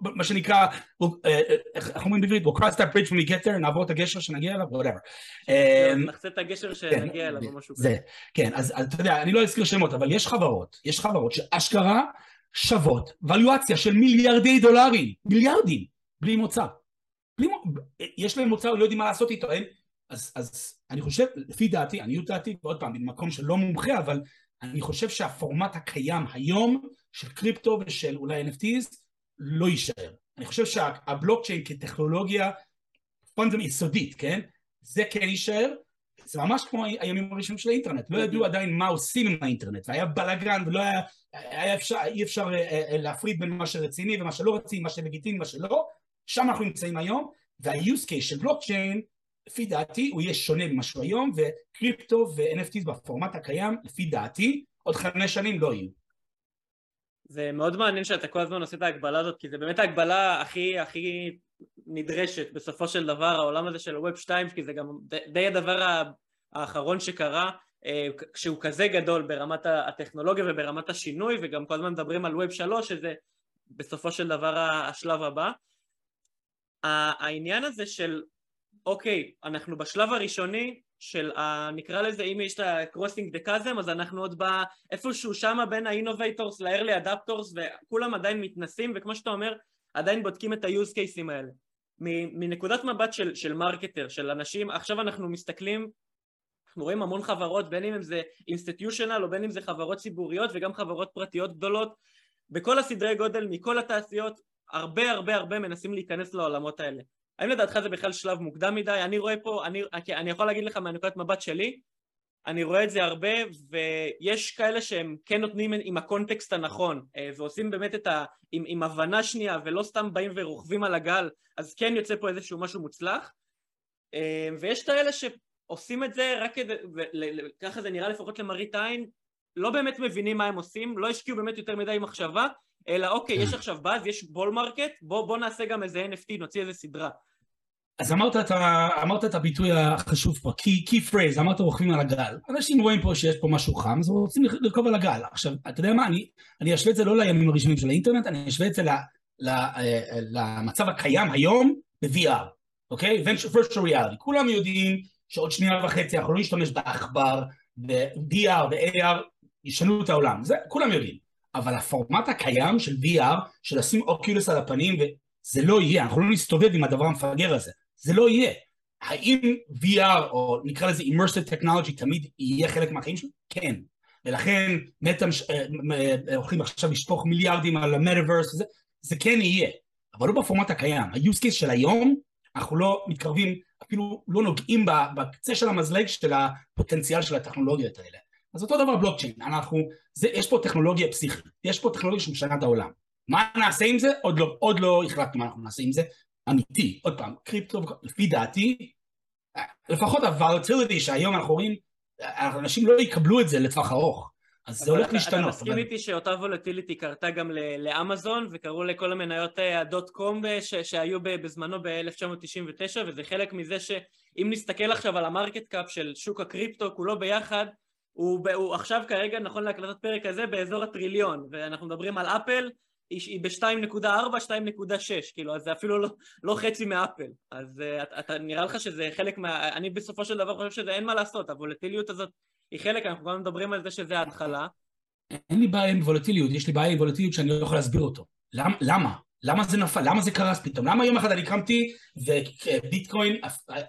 מה שנקרא, אה, אה, איך אומרים בעברית? we'll cross that bridge when we get there, נעבור את הגשר שנגיע אליו, whatever. כן, נחצה את הגשר שנגיע אליו או משהו כזה. כן, אז אתה יודע, אני לא אזכיר שמות, אבל יש חברות, יש חברות שאשכרה שוות ולואציה של מיליארדי דולרים, מיליארדים, בלי. בלי, יש להם מוצר, לא יודעים מה לעשות איתו, אז אני חושב, לפי דעתי, עניות דעתי, ועוד פעם, במקום שלא מומחה, אבל אני חושב שהפורמט הקיים היום של קריפטו ושל אולי NFTs לא יישאר. אני חושב שהבלוקצ'יין כטכנולוגיה פונדם יסודית, כן? זה כן יישאר. זה ממש כמו הימים הראשונים של האינטרנט, לא ידעו עדיין מה עושים עם האינטרנט, והיה בלאגן ולא היה, היה אפשר, אי אפשר אה, אה, להפריד בין מה שרציני ומה שלא רציני, מה שלגיטימי ומה שלא, שם אנחנו נמצאים היום, וה-use case של בלוקצ'יין לפי דעתי הוא יהיה שונה ממה שהוא היום וקריפטו ו-NFTs בפורמט הקיים לפי דעתי עוד חמש שנים לא יהיו זה מאוד מעניין שאתה כל הזמן עושה את ההגבלה הזאת, כי זה באמת ההגבלה הכי הכי נדרשת בסופו של דבר, העולם הזה של ווב 2, כי זה גם די הדבר האחרון שקרה, אה, שהוא כזה גדול ברמת הטכנולוגיה וברמת השינוי, וגם כל הזמן מדברים על ווב 3, שזה בסופו של דבר השלב הבא. העניין הזה של, אוקיי, אנחנו בשלב הראשוני של, ה, נקרא לזה, אם יש את ה-crossing the chasm, אז אנחנו עוד בא איפשהו שמה בין ה-innovators ל-early adapters, וכולם עדיין מתנסים, וכמו שאתה אומר, עדיין בודקים את ה-use cases האלה. מנקודת מבט של, של מרקטר, של אנשים, עכשיו אנחנו מסתכלים, אנחנו רואים המון חברות, בין אם זה institutional או בין אם זה חברות ציבוריות וגם חברות פרטיות גדולות, בכל הסדרי גודל, מכל התעשיות, הרבה הרבה הרבה מנסים להיכנס לעולמות האלה. האם לדעתך זה בכלל שלב מוקדם מדי? אני רואה פה, אני, אני יכול להגיד לך מהנקודת מבט שלי, אני רואה את זה הרבה, ויש כאלה שהם כן נותנים עם ה context הנכון, אה, ועושים באמת את ה... עם, עם הבנה שנייה, ולא סתם באים ורוכבים על הגל, אז כן יוצא פה איזשהו משהו מוצלח. אה, ויש כאלה שעושים את זה רק כדי, וככה זה נראה לפחות למראית עין, לא באמת מבינים מה הם עושים, לא השקיעו באמת יותר מדי מחשבה, אלא אוקיי, יש עכשיו באז, יש bull market, בוא, בוא נעשה גם איזה NFT, נוציא איזה סדרה. אז אמרת את, ה, אמרת את הביטוי החשוב פה, key, key phrase, אמרת רוכבים על הגל. אנשים רואים פה שיש פה משהו חם, אז רוצים לרכוב על הגל. עכשיו, אתה יודע מה, אני, אני אשווה את זה לא לימים הראשונים של האינטרנט, אני אשווה את זה ל, ל, אה, למצב הקיים היום ב-VR, אוקיי? virtual reality. כולם יודעים שעוד שנייה וחצי אנחנו לא נשתמש בעכבר, ב-VR ו-AR, ישנו את העולם. זה כולם יודעים. אבל הפורמט הקיים של VR, של לשים אוקולוס על הפנים, זה לא יהיה, אנחנו לא נסתובב עם הדבר המפגר הזה. זה לא יהיה. האם VR, או נקרא לזה immersive technology, תמיד יהיה חלק מהחיים שלנו? כן. ולכן מטה אה, אה, הולכים עכשיו לשפוך מיליארדים על המטאוורס, זה, זה כן יהיה, אבל לא בפורמט הקיים. ה-use case של היום, אנחנו לא מתקרבים, אפילו לא נוגעים בקצה של המזלג של הפוטנציאל של הטכנולוגיות האלה. אז אותו דבר בלוקצ'יין, אנחנו, זה, יש פה טכנולוגיה פסיכית, יש פה טכנולוגיה שמשנה את העולם. מה נעשה עם זה? עוד לא, עוד לא החלטנו מה אנחנו נעשה עם זה, אמיתי, עוד פעם, קריפטו, לפי דעתי, לפחות ה volatility שהיום אנחנו רואים, אנשים לא יקבלו את זה לטווח ארוך. אז זה הולך להשתנות. אתה מסכים איתי שאותה volatility קרתה גם לאמזון וקראו לכל המניות אה, ה dot com אה, שהיו בזמנו ב-1999 וזה חלק מזה שאם נסתכל עכשיו על ה market cap של שוק הקריפטו כולו ביחד הוא, הוא עכשיו כרגע נכון להקלטת פרק הזה באזור הטריליון ואנחנו מדברים על אפל היא ב-2.4, 2.6, כאילו, אז זה אפילו לא, לא חצי מאפל. אז uh, אתה, אתה, נראה לך שזה חלק מה... אני בסופו של דבר חושב שזה אין מה לעשות, הוולטיליות הזאת היא חלק, אנחנו גם מדברים על זה שזה ההתחלה. אין לי בעיה עם וולטיליות, יש לי בעיה עם וולטיליות שאני לא יכול להסביר אותו. למ, למה? למה זה נפל? למה זה קרס פתאום? למה יום אחד אני קמתי וביטקוין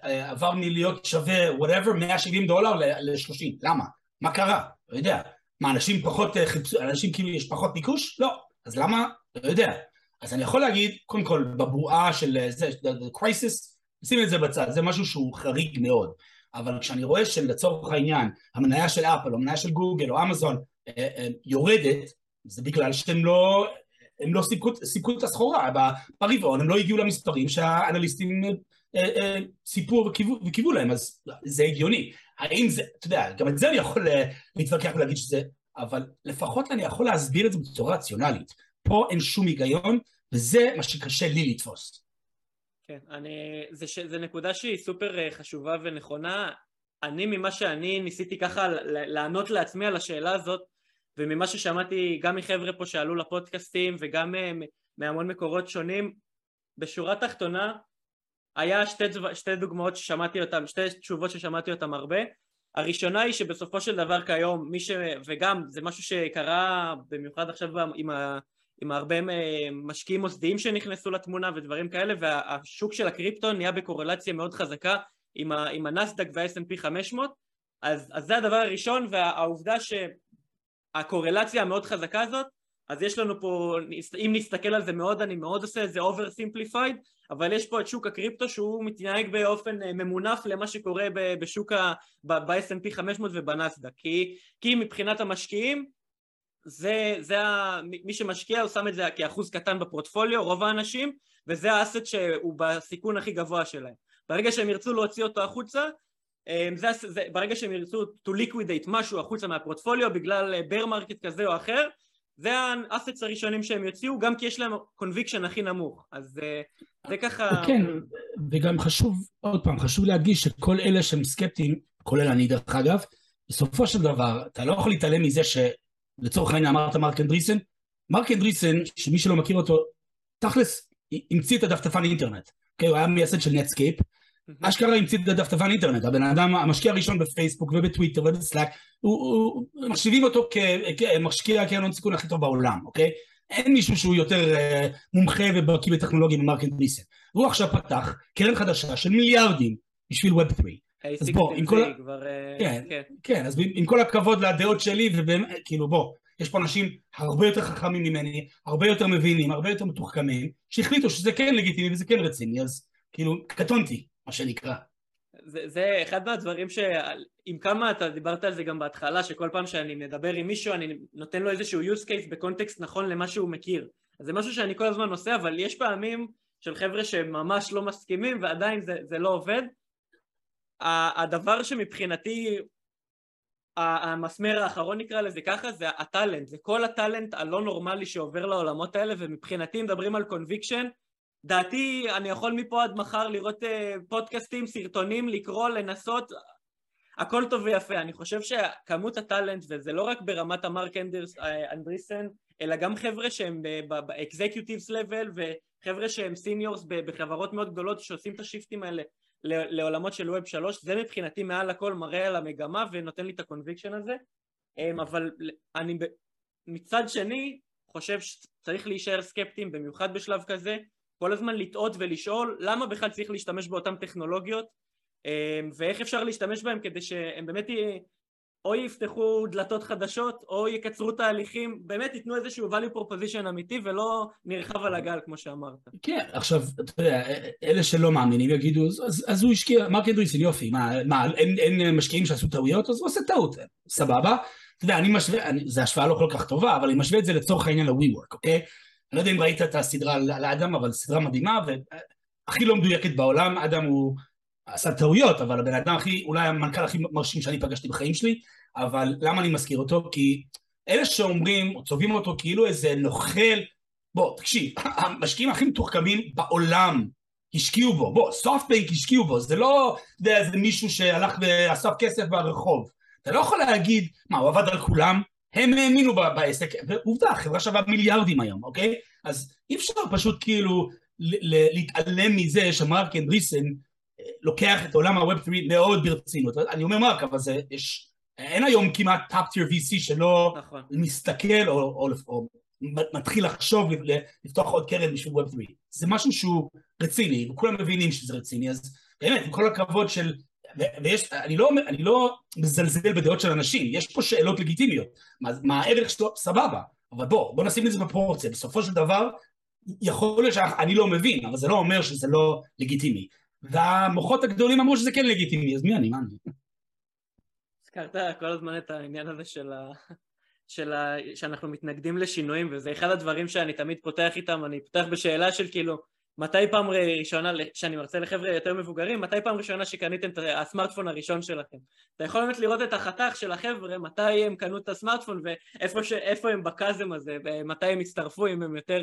עבר מלהיות שווה whatever 170 דולר ל-30? למה? מה קרה? לא יודע. מה, אנשים פחות, אה, אנשים כאילו יש פחות ביקוש? לא. אז למה? לא יודע. אז אני יכול להגיד, קודם כל, בבועה של אה, זה, crisis, שים את זה בצד, זה משהו שהוא חריג מאוד. אבל כשאני רואה שלצורך העניין, המניה של אפל, או המניה של גוגל, או אמזון, אה, יורדת, זה בגלל שהם לא, הם לא סיפקו, סיפקו את הסחורה ברבעון, הם לא הגיעו למספרים שהאנליסטים סיפרו וקיוו, וקיוו להם, אז זה הגיוני. האם זה, אתה יודע, גם את זה אני יכול להתווכח ולהגיד שזה אבל לפחות אני יכול להסביר את זה בצורה רציונלית. פה אין שום היגיון, וזה מה שקשה לי לתפוס. כן, אני, זה, זה נקודה שהיא סופר אה, חשובה ונכונה. אני ממה שאני ניסיתי ככה לענות לעצמי על השאלה הזאת, וממה ששמעתי גם מחבר'ה פה שעלו לפודקאסטים וגם אה, מהמון מקורות שונים, בשורה תחתונה היה שתי, שתי דוגמאות ששמעתי אותן, שתי תשובות ששמעתי אותן הרבה. הראשונה היא שבסופו של דבר כיום, מי ש... וגם זה משהו שקרה במיוחד עכשיו עם, ה... עם הרבה משקיעים מוסדיים שנכנסו לתמונה ודברים כאלה, והשוק של הקריפטו נהיה בקורלציה מאוד חזקה עם, ה... עם הנסדק וה-S&P 500, אז, אז זה הדבר הראשון, והעובדה שהקורלציה המאוד חזקה הזאת אז יש לנו פה, אם נסתכל על זה מאוד, אני מאוד עושה את זה over simplified, אבל יש פה את שוק הקריפטו שהוא מתנהג באופן אה, ממונף למה שקורה בשוק ה... ב-S&P 500 ובנסדק, כי, כי מבחינת המשקיעים זה, זה ה... מי שמשקיע הוא שם את זה כאחוז קטן בפורטפוליו, רוב האנשים, וזה האסט שהוא בסיכון הכי גבוה שלהם. ברגע שהם ירצו להוציא אותו החוצה, אה, זה, זה, ברגע שהם ירצו to liquidate משהו החוצה מהפורטפוליו בגלל אה, market כזה או אחר, זה ה assets הראשונים שהם יוציאו, גם כי יש להם conviction הכי נמוך, אז אה, זה ככה... כן, וגם חשוב, עוד פעם, חשוב להדגיש שכל אלה שהם סקפטיים, כולל אני דרך אגב, בסופו של דבר, אתה לא יכול להתעלם מזה שלצורך העניין אמרת מרק אנדריסן, מרק אנדריסן, שמי שלא מכיר אותו, תכלס המציא את הדפדפן אינטרנט, אוקיי? הוא היה מייסד של נטסקייפ, אשכרה המציא את הדפדפן אינטרנט, הבן אדם, המשקיע הראשון בפייסבוק ובטוויטר ובסלאק, מחשיבים אותו כמשקיע קרן הון סיכון הכי טוב בעולם, אוקיי? אין מישהו שהוא יותר uh, מומחה ובקיא בטכנולוגיה ממרק אנדריסן. הוא עכשיו פתח קרן חדשה של מיליארדים בשביל ווב 3. אז בוא, עם כל... כבר, אה, כן, כן, כן, אז עם כל הכבוד לדעות שלי, ובאמת, כאילו בוא, יש פה אנשים הרבה יותר חכמים ממני, הרבה יותר מבינים, הרבה יותר מתוחכמים, שהחליטו שזה כן לגיטימי וזה כן רציני, אז כאילו, קטונתי, מה שנקרא. זה, זה אחד מהדברים ש... עם כמה אתה דיברת על זה גם בהתחלה, שכל פעם שאני מדבר עם מישהו אני נותן לו איזשהו use case ב context נכון למה שהוא מכיר. אז זה משהו שאני כל הזמן עושה, אבל יש פעמים של חבר'ה שממש לא מסכימים ועדיין זה, זה לא עובד. הדבר שמבחינתי המסמר האחרון נקרא לזה ככה זה ה talent, זה כל ה talent הלא נורמלי שעובר לעולמות האלה ומבחינתי מדברים על conviction דעתי אני יכול מפה עד מחר לראות uh, פודקאסטים, סרטונים, לקרוא, לנסות הכל טוב ויפה, אני חושב שכמות ה talent וזה לא רק ברמת המרק אנדרס, אה, אנדריסן אלא גם חבר'ה שהם ב executives level וחבר'ה שהם seniors בחברות מאוד גדולות שעושים את ה shiftים האלה לעולמות של Web שלוש, זה מבחינתי מעל הכל מראה על המגמה ונותן לי את ה conviction הזה, אמ, אבל אני מצד שני חושב שצריך להישאר סקפטיים במיוחד בשלב כזה, כל הזמן לטעות ולשאול למה בכלל צריך להשתמש באותן טכנולוגיות אמ, ואיך אפשר להשתמש בהם כדי שהם באמת או יפתחו דלתות חדשות או יקצרו תהליכים, באמת ייתנו איזשהו value proposition אמיתי ולא נרחב על הגל כמו שאמרת. כן, עכשיו, אתה יודע, אלה שלא מאמינים יגידו, אז, אז הוא השקיע, מרק אנדריסן יופי, מה, מה אין, אין משקיעים שעשו טעויות, אז הוא עושה טעות, סבבה. אתה יודע, אני משווה, זו השוואה לא כל כך טובה, אבל אני משווה את זה לצורך העניין ל-WeWork, אוקיי? אני לא יודע אם ראית את הסדרה על האדם, אבל סדרה מדהימה, והכי לא מדויקת בעולם, אדם הוא עשה טעויות, אבל הבן אדם הכי, אולי המנכ"ל הכי מרשים שאני פגשתי בחיים שלי, אבל למה אני מזכיר אותו? כי אלה שאומרים, או צובעים אותו כאילו איזה נוכל, בוא, תקשיב, המשקיעים הכי מתוחכמים בעולם השקיעו בו, בוא, סופטבייק השקיעו בו, זה לא, אתה יודע, איזה מישהו שהלך ואסף כסף ברחוב. אתה לא יכול להגיד, מה, הוא עבד על כולם? הם האמינו בעסק, ועובדה, החברה שווה מיליארדים היום, אוקיי? אז אי אפשר פשוט כאילו להתעלם מזה שמרק אנדריסן לוקח את עולם הווב 3 מאוד ברצינות. אני אומר מרק, אבל זה, יש, אין היום כמעט טאפ טיר VC שלא נכון. מסתכל או, או, או מתחיל לחשוב לפתוח עוד קרן בשביל ווב 3. זה משהו שהוא רציני, וכולם מבינים שזה רציני, אז באמת, עם כל הכבוד של... ויש, אני לא, אני לא מזלזל בדעות של אנשים, יש פה שאלות לגיטימיות, מה, מה הערך שלו, סבבה, אבל בוא, בוא נשים את זה בפרופורציה, בסופו של דבר, יכול להיות שאני לא מבין, אבל זה לא אומר שזה לא לגיטימי. והמוחות הגדולים אמרו שזה כן לגיטימי, אז מי אני? מה אני? הזכרת כל הזמן את העניין הזה של ה... של ה... שאנחנו מתנגדים לשינויים וזה אחד הדברים שאני תמיד פותח איתם, אני פותח בשאלה של כאילו מתי פעם ראשונה, שאני מרצה לחבר'ה יותר מבוגרים, מתי פעם ראשונה שקניתם את הסמארטפון הראשון שלכם? אתה יכול באמת לראות את החתך של החבר'ה, מתי הם קנו את הסמארטפון ואיפה ש... הם בקאזם הזה, ומתי הם הצטרפו, אם הם יותר...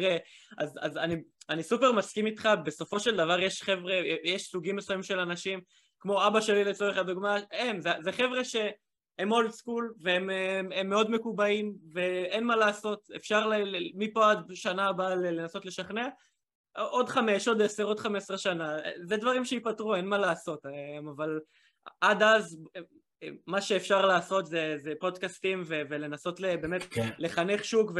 אז, אז אני, אני סופר מסכים איתך, בסופו של דבר יש חבר'ה, יש סוגים מסוימים של אנשים, כמו אבא שלי לצורך הדוגמה, הם, זה, זה חבר'ה ש... הם אולד סקול והם הם, הם מאוד מקובעים ואין מה לעשות, אפשר ל, מפה עד שנה הבאה לנסות לשכנע עוד חמש, עוד עשר, עוד חמש עשרה שנה, זה דברים שייפתרו, אין מה לעשות, אבל עד אז מה שאפשר לעשות זה, זה פודקאסטים ו, ולנסות באמת כן. לחנך שוק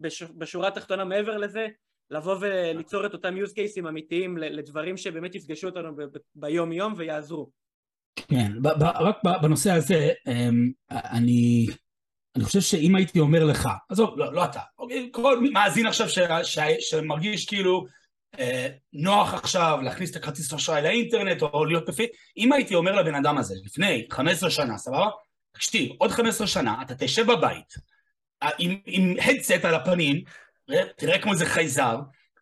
ובשורה התחתונה מעבר לזה לבוא וליצור את אותם use cases אמיתיים לדברים שבאמת יפגשו אותנו ביום יום ויעזרו. כן, רק בנושא הזה, אמ, אני, אני חושב שאם הייתי אומר לך, עזוב, לא, לא אתה, אוקיי, כל מאזין עכשיו ש, ש, שמרגיש כאילו נוח עכשיו להכניס את הכרטיס אשראי לאינטרנט או להיות בפי... אם הייתי אומר לבן אדם הזה לפני 15 שנה, סבבה? תקשיב, עוד 15 שנה אתה תשב בבית אה, עם, עם הדסט על הפנים, תראה כמו איזה חייזר,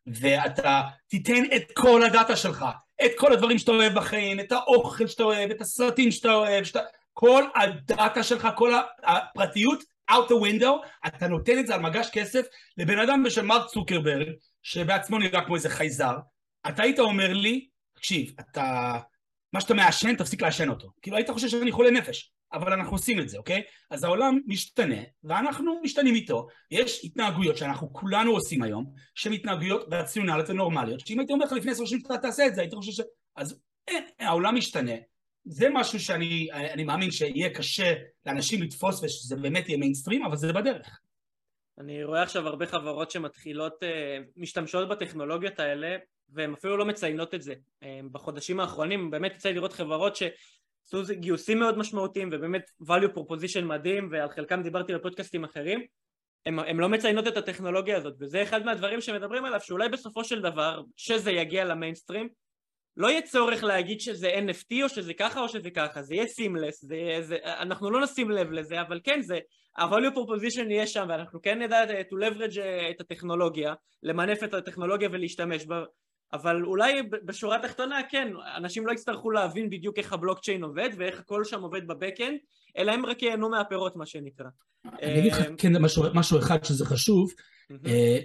ואתה תיתן את כל הדאטה שלך, את כל הדברים שאתה אוהב בחיים, את האוכל שאתה אוהב, את הסרטים שאתה אוהב, שאתה... כל הדאטה שלך, כל הפרטיות out the window, אתה נותן את זה על מגש כסף לבן אדם בשם מרק צוקרברג, שבעצמו נראה כמו איזה חייזר, אתה היית אומר לי, תקשיב, אתה, מה שאתה מעשן, תפסיק לעשן אותו. כאילו היית חושב שאני חולה נפש, אבל אנחנו עושים את זה, אוקיי? אז העולם משתנה, ואנחנו משתנים איתו. יש התנהגויות שאנחנו כולנו עושים היום, שהן התנהגויות רציונליות ונורמליות, שאם הייתי אומר לך לפני עשר שנים שאתה תעשה את זה, היית חושב ש... אז אין, העולם משתנה. זה משהו שאני מאמין שיהיה קשה לאנשים לתפוס ושזה באמת יהיה מיינסטרים, אבל זה בדרך. אני רואה עכשיו הרבה חברות שמתחילות, אה, משתמשות בטכנולוגיות האלה והן אפילו לא מציינות את זה. אה, בחודשים האחרונים באמת יצא לראות חברות שעשו גיוסים מאוד משמעותיים ובאמת value proposition מדהים ועל חלקם דיברתי בפודקאסטים אחרים הן לא מציינות את הטכנולוגיה הזאת וזה אחד מהדברים שמדברים עליו שאולי בסופו של דבר שזה יגיע למיינסטרים לא יהיה צורך להגיד שזה NFT או שזה ככה או שזה ככה, זה יהיה סימלס, זה יהיה, זה, אנחנו לא נשים לב לזה, אבל כן זה, ה-value proposition יהיה שם ואנחנו כן נדע to leverage את הטכנולוגיה, למנף את הטכנולוגיה ולהשתמש בה, אבל אולי בשורה התחתונה כן, אנשים לא יצטרכו להבין בדיוק איך הבלוקצ'יין עובד ואיך הכל שם עובד בבקאנד, אלא הם רק ייהנו מהפירות מה שנקרא. אני אגיד לך אה, כן משהו, משהו אחד שזה חשוב, אה,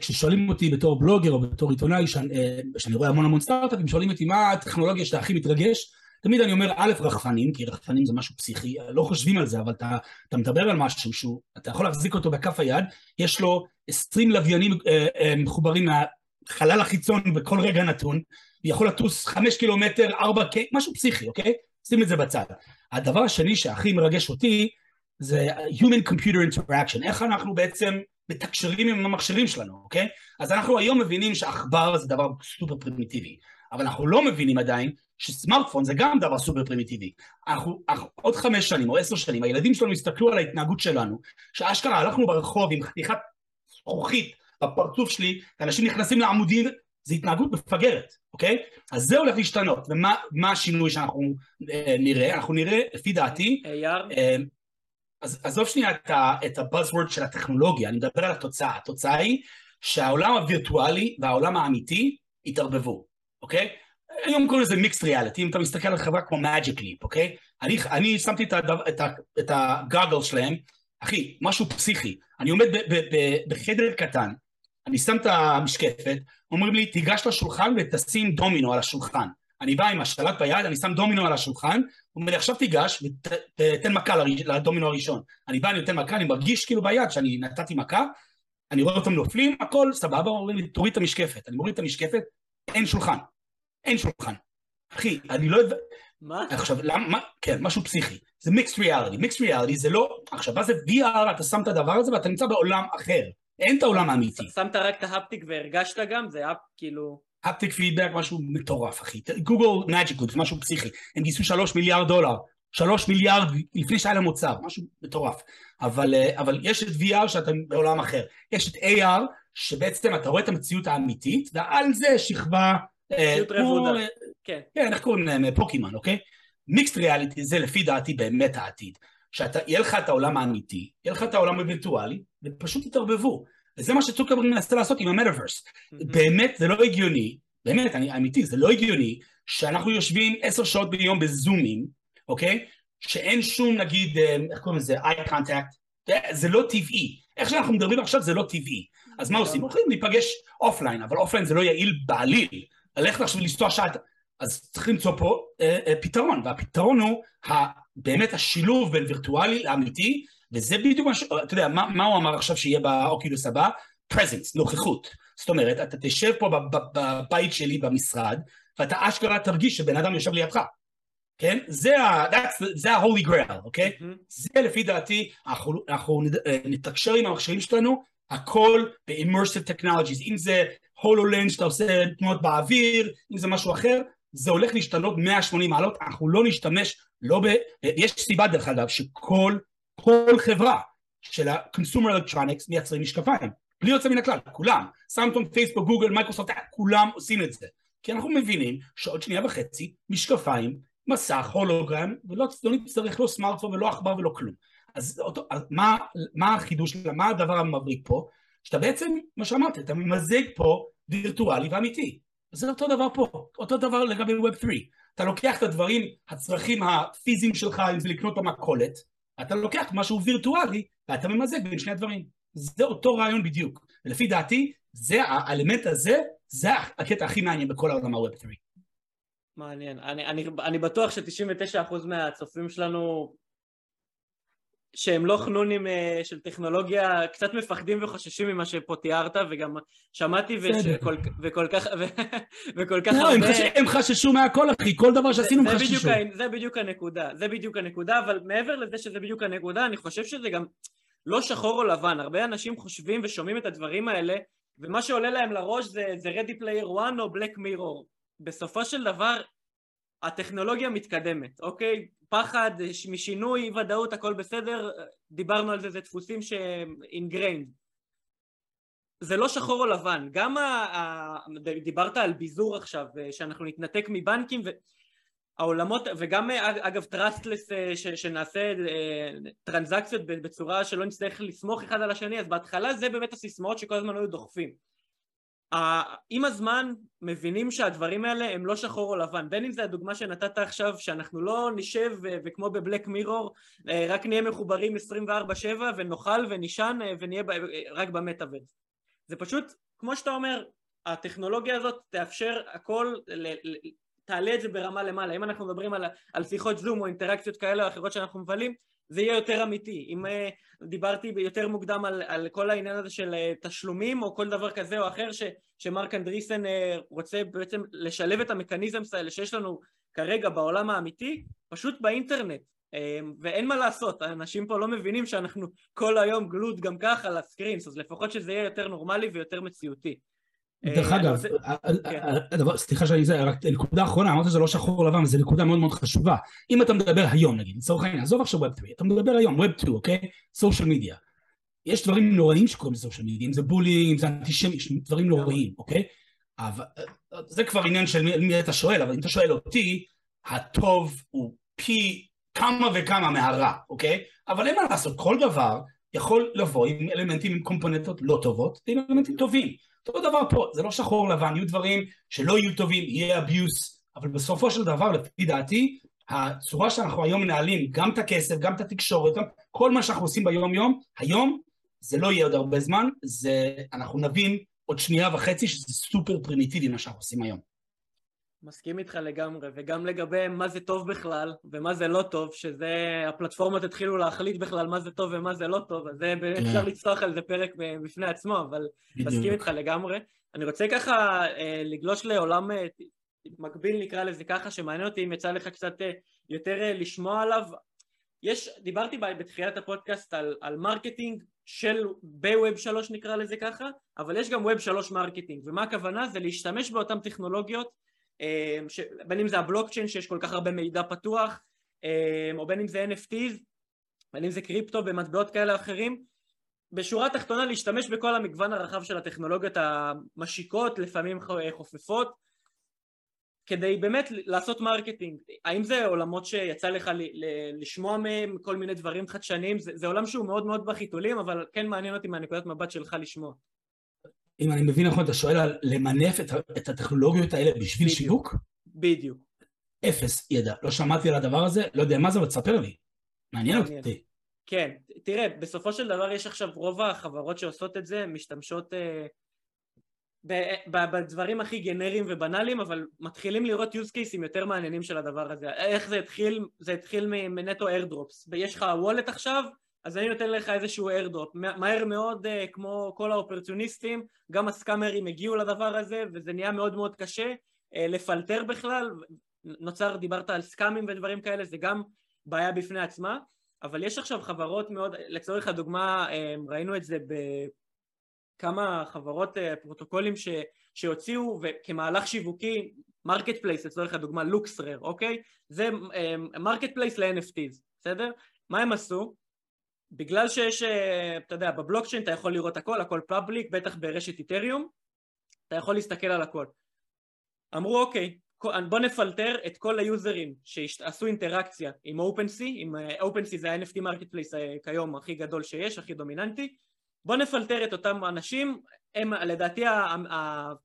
כששואלים אותי בתור בלוגר או בתור עיתונאי, אה, שאני רואה המון המון סטארט-אפים, שואלים אותי מה הטכנולוגיה שאתה הכי מתרגש, תמיד אני אומר א', רחפנים, כי רחפנים זה משהו פסיכי, לא חושבים על זה, אבל אתה, אתה מדבר על משהו שהוא, אתה יכול להחזיק אותו בכף היד, יש לו 20 לוויינים אה, מחוברים מהחלל החיצון בכל רגע נתון, יכול לטוס 5 קילומטר, 4 ק... משהו פסיכי, אוקיי? שים את זה בצד. הדבר השני שהכי מרגש אותי, זה Human Computer Interaction, איך אנחנו בעצם מתקשרים עם המכשירים שלנו, אוקיי? אז אנחנו היום מבינים שעכבר זה דבר סופר פרימיטיבי, אבל אנחנו לא מבינים עדיין שסמארטפון זה גם דבר סופר פרימיטיבי. אנחנו, אנחנו עוד חמש שנים או עשר שנים, הילדים שלנו יסתכלו על ההתנהגות שלנו, שאשכרה הלכנו ברחוב עם חתיכת זכוכית בפרצוף שלי, אנשים נכנסים לעמודים, זה התנהגות מפגרת, אוקיי? אז זה הולך להשתנות, ומה השינוי שאנחנו אה, נראה? אנחנו נראה, לפי דעתי, AR? אה, אז עזוב שנייה את, את הבאזוורד של הטכנולוגיה, אני מדבר על התוצאה. התוצאה היא שהעולם הווירטואלי והעולם האמיתי התערבבו, אוקיי? היום קוראים לזה מיקסט ריאליטי, אם אתה מסתכל על חברה כמו Magic Leap, אוקיי? אני, אני שמתי את, הדו, את, את הגאגל שלהם, אחי, משהו פסיכי. אני עומד ב, ב, ב, בחדר קטן, אני שם את המשקפת, אומרים לי, תיגש לשולחן ותשים דומינו על השולחן. אני בא עם השלט ביד, אני שם דומינו על השולחן, הוא אומר לי עכשיו תיגש ותתן מכה לדומינו הראשון. אני בא, אני נותן מכה, אני מרגיש כאילו ביד שאני נתתי מכה, אני רואה אותם נופלים, הכל סבבה, אומרים לי תוריד את המשקפת. אני מוריד את המשקפת, אין שולחן. אין שולחן. אחי, אני לא. מה? עכשיו, למה? כן, משהו פסיכי. זה mixed reality. mixed reality זה לא... עכשיו, מה זה VR, אתה שם את הדבר הזה ואתה נמצא בעולם אחר. אין את העולם האמיתי. שמת רק את ה haptic והרגשת גם? זה אפ כאילו... haptic feedback משהו מטורף אחי, Google Magic goods משהו פסיכי, הם גייסו שלוש מיליארד דולר, שלוש מיליארד לפני שהיה להם מוצר, משהו מטורף, אבל, אה, אבל יש את VR שאתם בעולם אחר, יש את AR שבעצם אתה רואה את המציאות האמיתית ועל זה שכבה, אה, מציאות רבודה, כן, כן, איך קוראים להם, פוקימן, אוקיי? מיקסט ריאליטי זה לפי דעתי באמת העתיד, שיהיה לך את העולם האמיתי, יהיה לך את העולם הווירטואלי ופשוט תתערבבו וזה מה שצוקרברג מנסה לעשות עם המטאוורס. Mm-hmm. באמת זה לא הגיוני, באמת, אני אמיתי, זה לא הגיוני שאנחנו יושבים עשר שעות ביום בזומים, אוקיי? שאין שום נגיד, אה, איך קוראים לזה, eye contact, זה לא טבעי. איך שאנחנו מדברים עכשיו זה לא טבעי. אז מה עושים? הולכים להיפגש offline, אבל offline זה לא יעיל בעליל. ללכת עכשיו לנסוע שעת... אז צריך למצוא פה אה, אה, פתרון, והפתרון הוא באמת השילוב בין וירטואלי לאמיתי, וזה בדיוק מה ש... אתה יודע, מה, מה הוא אמר עכשיו שיהיה ב Oculus הבא? presence, נוכחות. זאת אומרת, אתה תשב פה בבית שלי במשרד, ואתה אשכרה תרגיש שבן אדם יושב לידך. כן? זה ה-holy grail, אוקיי? Mm-hmm. זה לפי דעתי, אנחנו, אנחנו אה, נתקשר עם המכשירים שלנו, הכל ב-immersive technologies, אם זה הולולנד שאתה עושה תנועות באוויר, אם זה משהו אחר, זה הולך להשתנות 180 מעלות, אנחנו לא נשתמש, לא ב... יש סיבה דרך אגב, שכל כל חברה של ה-consumer electronics מייצרים משקפיים, בלי יוצא מן הכלל, כולם, סמסונג, Facebook, Google, Microsoft, כולם עושים את זה, כי אנחנו מבינים שעוד שנייה וחצי משקפיים, מסך, hologram, ולא לא נצטרך לא סמארטפון ולא עכבר ולא כלום. אז, אותו, אז מה, מה החידוש, מה הדבר המבריק פה? שאתה בעצם, מה שאמרתי, אתה ממזג פה וירטואלי ואמיתי. זה אותו דבר פה, אותו דבר לגבי Web 3. אתה לוקח את הדברים, הצרכים הפיזיים שלך, אם זה לקנות במכולת, אתה לוקח משהו וירטואלי ואתה ממזג בין שני הדברים. זה אותו רעיון בדיוק. ולפי דעתי, זה, האלמנט הזה, זה הקטע הכי מעניין בכל העולם ה-Web 3. מעניין. אני, אני, אני בטוח ש-99% מהצופים שלנו שהם לא חנונים אה, של טכנולוגיה, קצת מפחדים וחוששים ממה שפה תיארת, וגם שמעתי וכל, וכל כך, ו, וכל כך לא, הרבה... הם חששו מהכל, אחי, כל דבר שעשינו הם חששו. זה בדיוק הנקודה, זה בדיוק הנקודה, אבל מעבר לזה שזה בדיוק הנקודה, אני חושב שזה גם לא שחור או לבן, הרבה אנשים חושבים ושומעים את הדברים האלה, ומה שעולה להם לראש זה, זה Ready Player 1 או Black Mirror. בסופו של דבר, הטכנולוגיה מתקדמת, אוקיי? פחד משינוי, ודאות, הכל בסדר, דיברנו על זה, זה דפוסים שהם ingrained. זה לא שחור או לבן, גם ה... ה... דיברת על ביזור עכשיו, שאנחנו נתנתק מבנקים והעולמות, וגם אגב trustless שנעשה טרנזקציות בצורה שלא נצטרך לסמוך אחד על השני, אז בהתחלה זה באמת הסיסמאות שכל הזמן היו דוחפים. עם הזמן מבינים שהדברים האלה הם לא שחור או לבן, בין אם זה הדוגמה שנתת עכשיו שאנחנו לא נשב וכמו ב Black Mirror רק נהיה מחוברים 24/7 ונאכל ונישן ונהיה רק במטאוורס. זה פשוט, כמו שאתה אומר, הטכנולוגיה הזאת תאפשר הכל, תעלה את זה ברמה למעלה. אם אנחנו מדברים על, על שיחות זום או אינטראקציות כאלה או אחרות שאנחנו מבלים, זה יהיה יותר אמיתי. אם uh, דיברתי יותר מוקדם על, על כל העניין הזה של uh, תשלומים או כל דבר כזה או אחר ש, שמרק אנדריסן uh, רוצה בעצם לשלב את המכניזם האלה שיש לנו כרגע בעולם האמיתי, פשוט באינטרנט. ואין מה לעשות, האנשים פה לא מבינים שאנחנו כל היום גלוד גם ככה לסקרינס, אז לפחות שזה יהיה יותר נורמלי ויותר מציאותי. דרך אגב, כן. סליחה שאני זה, רק נקודה אחרונה, אמרת שזה לא שחור לבן, זו נקודה מאוד מאוד חשובה. אם אתה מדבר היום נגיד, לצורך העניין, עזוב עכשיו Web 3, אתה מדבר היום, Web 2, אוקיי? סושיאל מדיה. יש דברים נוראים שקורים בסושיאל מדיה, אם זה בולינג, אם זה אנטישמי, דברים נוראים, אוקיי? אבל זה כבר עניין של מי אתה שואל, אבל אם אתה שואל אותי, הטוב הוא פי כמה וכמה מהרע, אוקיי? אבל אין מה לעשות, כל דבר יכול לבוא עם אלמנטים, עם קומפוננטות לא טובות, עם אלמנטים טובים. אותו דבר פה, זה לא שחור לבן, יהיו דברים שלא יהיו טובים, יהיה abuse, אבל בסופו של דבר, לפי דעתי, הצורה שאנחנו היום מנהלים, גם את הכסף, גם את התקשורת, גם כל מה שאנחנו עושים ביום יום, היום זה לא יהיה עוד הרבה זמן, זה, אנחנו נבין עוד שנייה וחצי שזה סופר פרימיטיבי מה שאנחנו עושים היום. מסכים איתך לגמרי, וגם לגבי מה זה טוב בכלל ומה זה לא טוב, שזה הפלטפורמות התחילו להחליט בכלל מה זה טוב ומה זה לא טוב, אז זה כן. אפשר לפתוח על זה פרק בפני עצמו, אבל בדיוק. מסכים איתך לגמרי. אני רוצה ככה אה, לגלוש לעולם אה, מקביל נקרא לזה ככה, שמעניין אותי אם יצא לך קצת אה, יותר לשמוע עליו. יש, דיברתי בתחילת הפודקאסט על, על מרקטינג של ב Web שלוש נקרא לזה ככה, אבל יש גם Web שלוש marketing, ומה הכוונה? זה להשתמש באותן טכנולוגיות ש... בין אם זה הבלוקצ'יין שיש כל כך הרבה מידע פתוח, אמ, או בין אם זה NFTs, בין אם זה קריפטו במטבעות כאלה אחרים, בשורה התחתונה להשתמש בכל המגוון הרחב של הטכנולוגיות המשיקות, לפעמים חופפות, כדי באמת לעשות marketing. האם זה עולמות שיצא לך לשמוע מהם כל מיני דברים חדשניים? זה, זה עולם שהוא מאוד מאוד בחיתולים, אבל כן מעניין אותי מהנקודת מבט שלך לשמוע. אם אני מבין נכון, אתה שואל על למנף את, את הטכנולוגיות האלה בשביל בדיוק, שיווק? בדיוק. אפס ידע. לא שמעתי על הדבר הזה, לא יודע מה זה, אבל תספר לי. מעניין אותי. כן, תראה, בסופו של דבר יש עכשיו רוב החברות שעושות את זה, משתמשות אה, בדברים הכי גנריים ובנאליים, אבל מתחילים לראות use cases יותר מעניינים של הדבר הזה. איך זה התחיל? זה התחיל מנטו איירדרופס. יש לך וולט עכשיו, אז אני נותן לך איזשהו airdrop, מהר מאוד אה, כמו כל האופורטוניסטים, גם ה scammerים הגיעו לדבר הזה וזה נהיה מאוד מאוד קשה אה, לפלטר בכלל, נוצר, דיברת על scamים ודברים כאלה, זה גם בעיה בפני עצמה, אבל יש עכשיו חברות מאוד, לצורך הדוגמה אה, ראינו את זה בכמה חברות פרוטוקולים ש, שהוציאו כמהלך שיווקי, marketplace לצורך הדוגמה LooksRare, אוקיי? זה marketplace ל-NFTs, בסדר? מה הם עשו? בגלל שיש, אה, אתה יודע, בבלוקצ'יין אתה יכול לראות הכל, הכל public, בטח ברשת Ethereum, אתה יכול להסתכל על הכל. אמרו אוקיי, בוא נפלטר את כל ה userים שעשו אינטראקציה עם OpenSea, עם אה, OpenSea זה ה-NFT marketplace כיום הכי גדול שיש, הכי דומיננטי, בוא נפלטר את אותם אנשים, הם לדעתי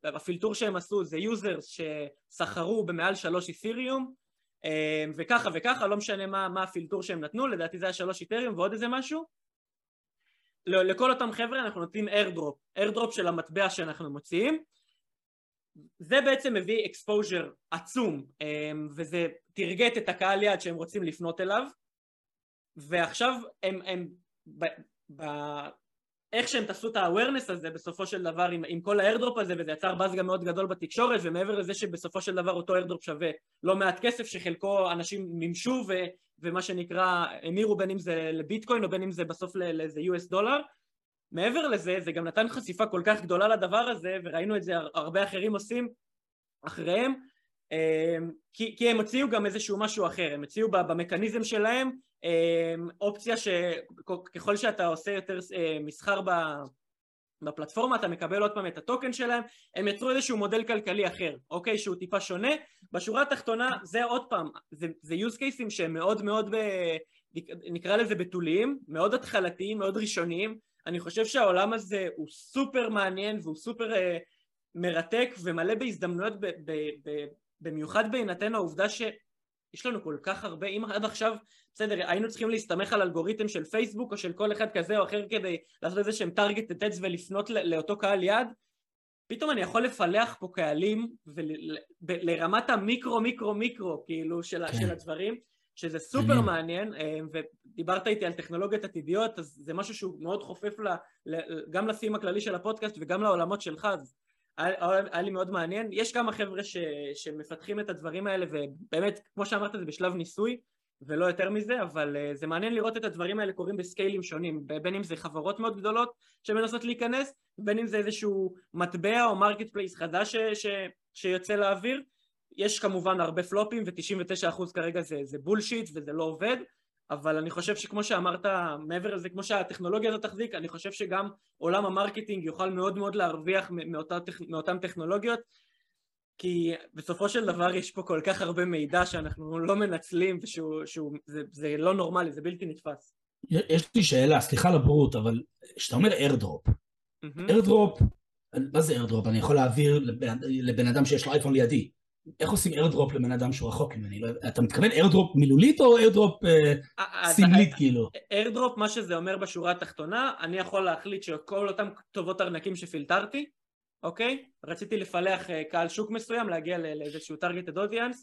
הפילטור שהם עשו זה users שסחרו במעל שלוש Ethereum אמ, וככה וככה, לא משנה מה, מה הפילטור שהם נתנו, לדעתי זה היה שלוש Ethereum ועוד איזה משהו, לכל אותם חבר'ה אנחנו נותנים airdrop, airdrop של המטבע שאנחנו מוציאים. זה בעצם מביא exposure עצום אמ, וזה תרגט את הקהל יעד שהם רוצים לפנות אליו. ועכשיו הם, הם ב, ב, איך שהם תעשו את ה-awareness הזה בסופו של דבר עם, עם כל האיירדרופ הזה וזה יצר באז גם מאוד גדול בתקשורת ומעבר לזה שבסופו של דבר אותו איירדרופ שווה לא מעט כסף שחלקו אנשים מימשו ו, ומה שנקרא המירו בין אם זה לביטקוין או בין אם זה בסוף לאיזה US דולר מעבר לזה זה גם נתן חשיפה כל כך גדולה לדבר הזה וראינו את זה הרבה אחרים עושים אחריהם. אמ, כי, כי הם הציעו גם איזשהו משהו אחר, הם הציעו במכניזם שלהם אופציה שככל שאתה עושה יותר אה, מסחר בפלטפורמה אתה מקבל עוד פעם את הטוקן שלהם, הם יצרו איזשהו מודל כלכלי אחר, אוקיי, שהוא טיפה שונה, בשורה התחתונה זה עוד פעם, זה, זה use cases שהם מאוד מאוד, ב, נקרא לזה בתוליים, מאוד התחלתיים, מאוד ראשוניים, אני חושב שהעולם הזה הוא סופר מעניין והוא סופר uh, מרתק ומלא בהזדמנויות ב, ב, ב, במיוחד בהינתן העובדה שיש לנו כל כך הרבה, אם עד עכשיו, בסדר, היינו צריכים להסתמך על אלגוריתם של פייסבוק או של כל אחד כזה או אחר כדי לעשות איזה שהם טארגט טץ ולפנות לאותו קהל יעד, פתאום אני יכול לפלח פה קהלים לרמת המיקרו מיקרו מיקרו כאילו של, כן. של הדברים שזה סופר מעניין אה, ודיברת איתי על טכנולוגיות עתידיות אז זה משהו שהוא מאוד חופף לה, גם לסים הכללי של הפודקאסט וגם לעולמות שלך אז היה, לי מאוד מעניין. יש כמה חבר'ה ש, שמפתחים את הדברים האלה ובאמת, כמו שאמרת, זה בשלב ניסוי ולא יותר מזה, אבל אה, זה מעניין לראות את הדברים האלה קורים בסקיילים שונים, בין אם זה חברות מאוד גדולות שמנסות להיכנס, בין אם זה איזשהו מטבע או marketplace חדש ש, ש, שיוצא לאוויר. יש כמובן הרבה פלופים ו-99% כרגע זה, זה bullshit וזה לא עובד, אבל אני חושב שכמו שאמרת, מעבר לזה, כמו שהטכנולוגיה הזאת תחזיק, אני חושב שגם עולם ה marketing יוכל מאוד מאוד להרוויח מאותה, מאותן טכנולוגיות, כי בסופו של דבר יש פה כל כך הרבה מידע שאנחנו לא מנצלים, וזה לא נורמלי, זה בלתי נתפס. יש לי שאלה, סליחה על הבורות, אבל כשאתה אומר airdrop, airdrop, מה זה airdrop? אני יכול להעביר לבן, לבן אדם שיש לו אייפון לידי. איך עושים airdrop לבן אדם שהוא רחוק ממני? לא, אתה מתכוון airdrop מילולית או airdrop אה, אה, סמלית אה, כאילו? איירדרופ, מה שזה אומר בשורה התחתונה, אני יכול להחליט שכל אותם כתובות ארנקים שפילטרתי, אוקיי? רציתי לפלח קהל שוק מסוים, להגיע לאיזשהו targeted audience,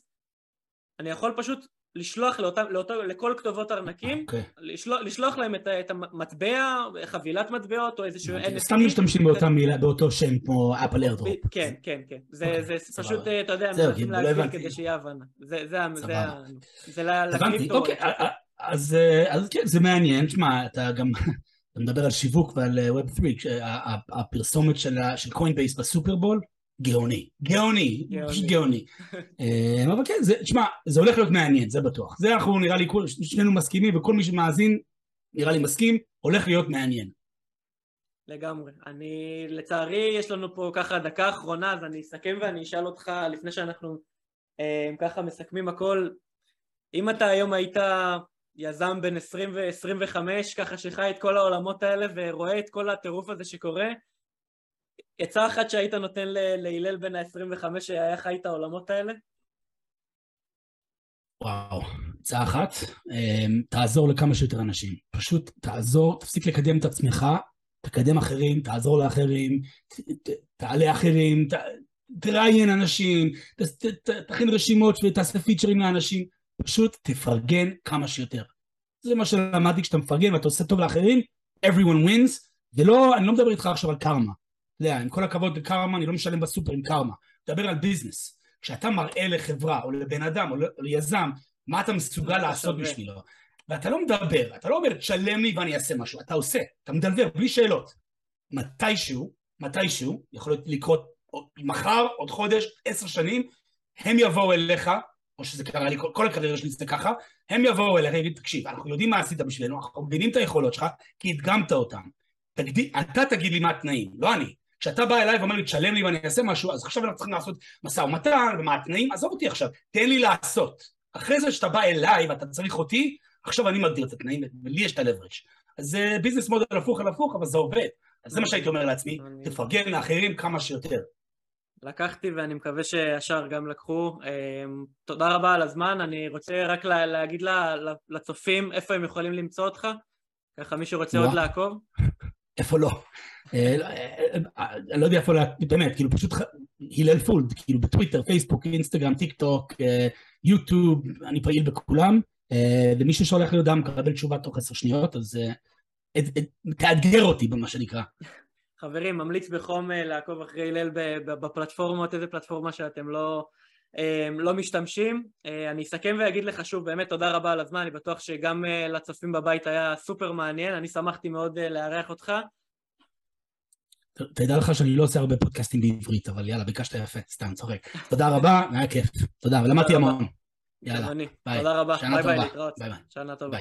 אני יכול פשוט לשלוח לאותם, לאותו, לכל כתובות ארנקים, okay. אוקיי. לשלוח, לשלוח להם את, את המטבע, חבילת מטבעות או איזשהו NFT. סתם משתמשים באותה מילה, באותו שם כמו אפל איירדרופ. כן, כן, כן. זה, okay. זה זה פשוט, אתה יודע, מנסים לא להגביל כדי שיהיה הבנה. זה, זה, זה, זה לקריפטו. אוקיי, אז, אז כן, זה מעניין. תשמע, אתה גם... אתה מדבר על שיווק ועל Web 3, הפרסומת של קוינבייס בסופרבול, גאוני, גאוני, פשוט גאוני. אה, אבל כן, תשמע, זה הולך להיות מעניין, זה בטוח. זה אנחנו נראה לי, שנינו מסכימים, וכל מי שמאזין, נראה לי מסכים, הולך להיות מעניין. לגמרי. אני, לצערי, יש לנו פה ככה דקה אחרונה, אז אני אסכם ואני אשאל אותך, לפני שאנחנו אה, ככה מסכמים הכל, אם אתה היום היית יזם בין 20 ו-25, ככה שחי את כל העולמות האלה ורואה את כל הטירוף הזה שקורה, עצה אחת שהיית נותן להלל בן ה-25 שהיה חי את העולמות האלה? וואו, עצה אחת, אמ, תעזור לכמה שיותר אנשים. פשוט תעזור, תפסיק לקדם את עצמך, תקדם אחרים, תעזור לאחרים, תעלה אחרים, תראיין אנשים, תכין רשימות ותעשה פיצ'רים לאנשים, פשוט תפרגן כמה שיותר. זה מה שלמדתי כשאתה מפרגן ואתה עושה טוב לאחרים, everyone wins, ולא, אני לא מדבר איתך עכשיו על קרמה. יודע, עם כל הכבוד לקרמה, אני לא משלם בסופר עם קרמה. מדבר על ביזנס. כשאתה מראה לחברה, או לבן אדם, או ליזם, מה אתה מסוגל לעשות בשבילו. ואתה לא מדבר, אתה לא אומר, תשלם לי ואני אעשה משהו, אתה עושה, אתה מדבר, בלי שאלות. מתישהו, מתישהו, יכול לקרות מחר, עוד חודש, עשר שנים, הם יבואו אליך, או שזה קרה לי, כל, כל הקריירה שלי זה ככה, הם יבואו אליך ויגידו, תקשיב, אנחנו יודעים מה עשית בשבילנו, אנחנו מבינים את היכולות שלך, כי הדגמת אותם. תגדי, אתה תגיד לי מה התנאים, לא אני. כשאתה בא אליי ואומר לי תשלם לי ואני אעשה משהו אז עכשיו אנחנו צריכים לעשות משא ומתן ומה התנאים עזוב אותי עכשיו תן לי לעשות אחרי זה שאתה בא אליי ואתה צריך אותי עכשיו אני מגדיר את התנאים ולי יש את הלברג' אז זה business model הפוך על הפוך אבל זה עובד אז זה מה שהייתי אומר לעצמי תפרגן לאחרים כמה שיותר לקחתי ואני מקווה שהשאר גם לקחו. אמ, תודה רבה על הזמן, אני רוצה רק להגיד לצופים איפה הם יכולים למצוא אותך. ככה מי שרוצה עוד לעקוב? איפה לא? אני לא יודע איפה, באמת, כאילו פשוט הלל פולד, כאילו בטוויטר, פייסבוק, אינסטגרם, טיק טוק, יוטיוב, אני פעיל בכולם, ומישהו שהולך להיות דם מקבל תשובה תוך עשר שניות, אז תאתגר אותי במה שנקרא. חברים, ממליץ בחום לעקוב אחרי הלל בפלטפורמות, איזה פלטפורמה שאתם לא, לא משתמשים. אני אסכם ואגיד לך שוב, באמת תודה רבה על הזמן, אני בטוח שגם לצופים בבית היה סופר מעניין, אני שמחתי מאוד לארח אותך. תדע לך שאני לא עושה הרבה פודקאסטים בעברית, אבל יאללה, ביקשת יפה, סתם צוחק. תודה רבה, היה כיף. תודה, ולמדתי המון. יאללה, ביי. תודה רבה, ביי ביי, להתראות. שנה טובה.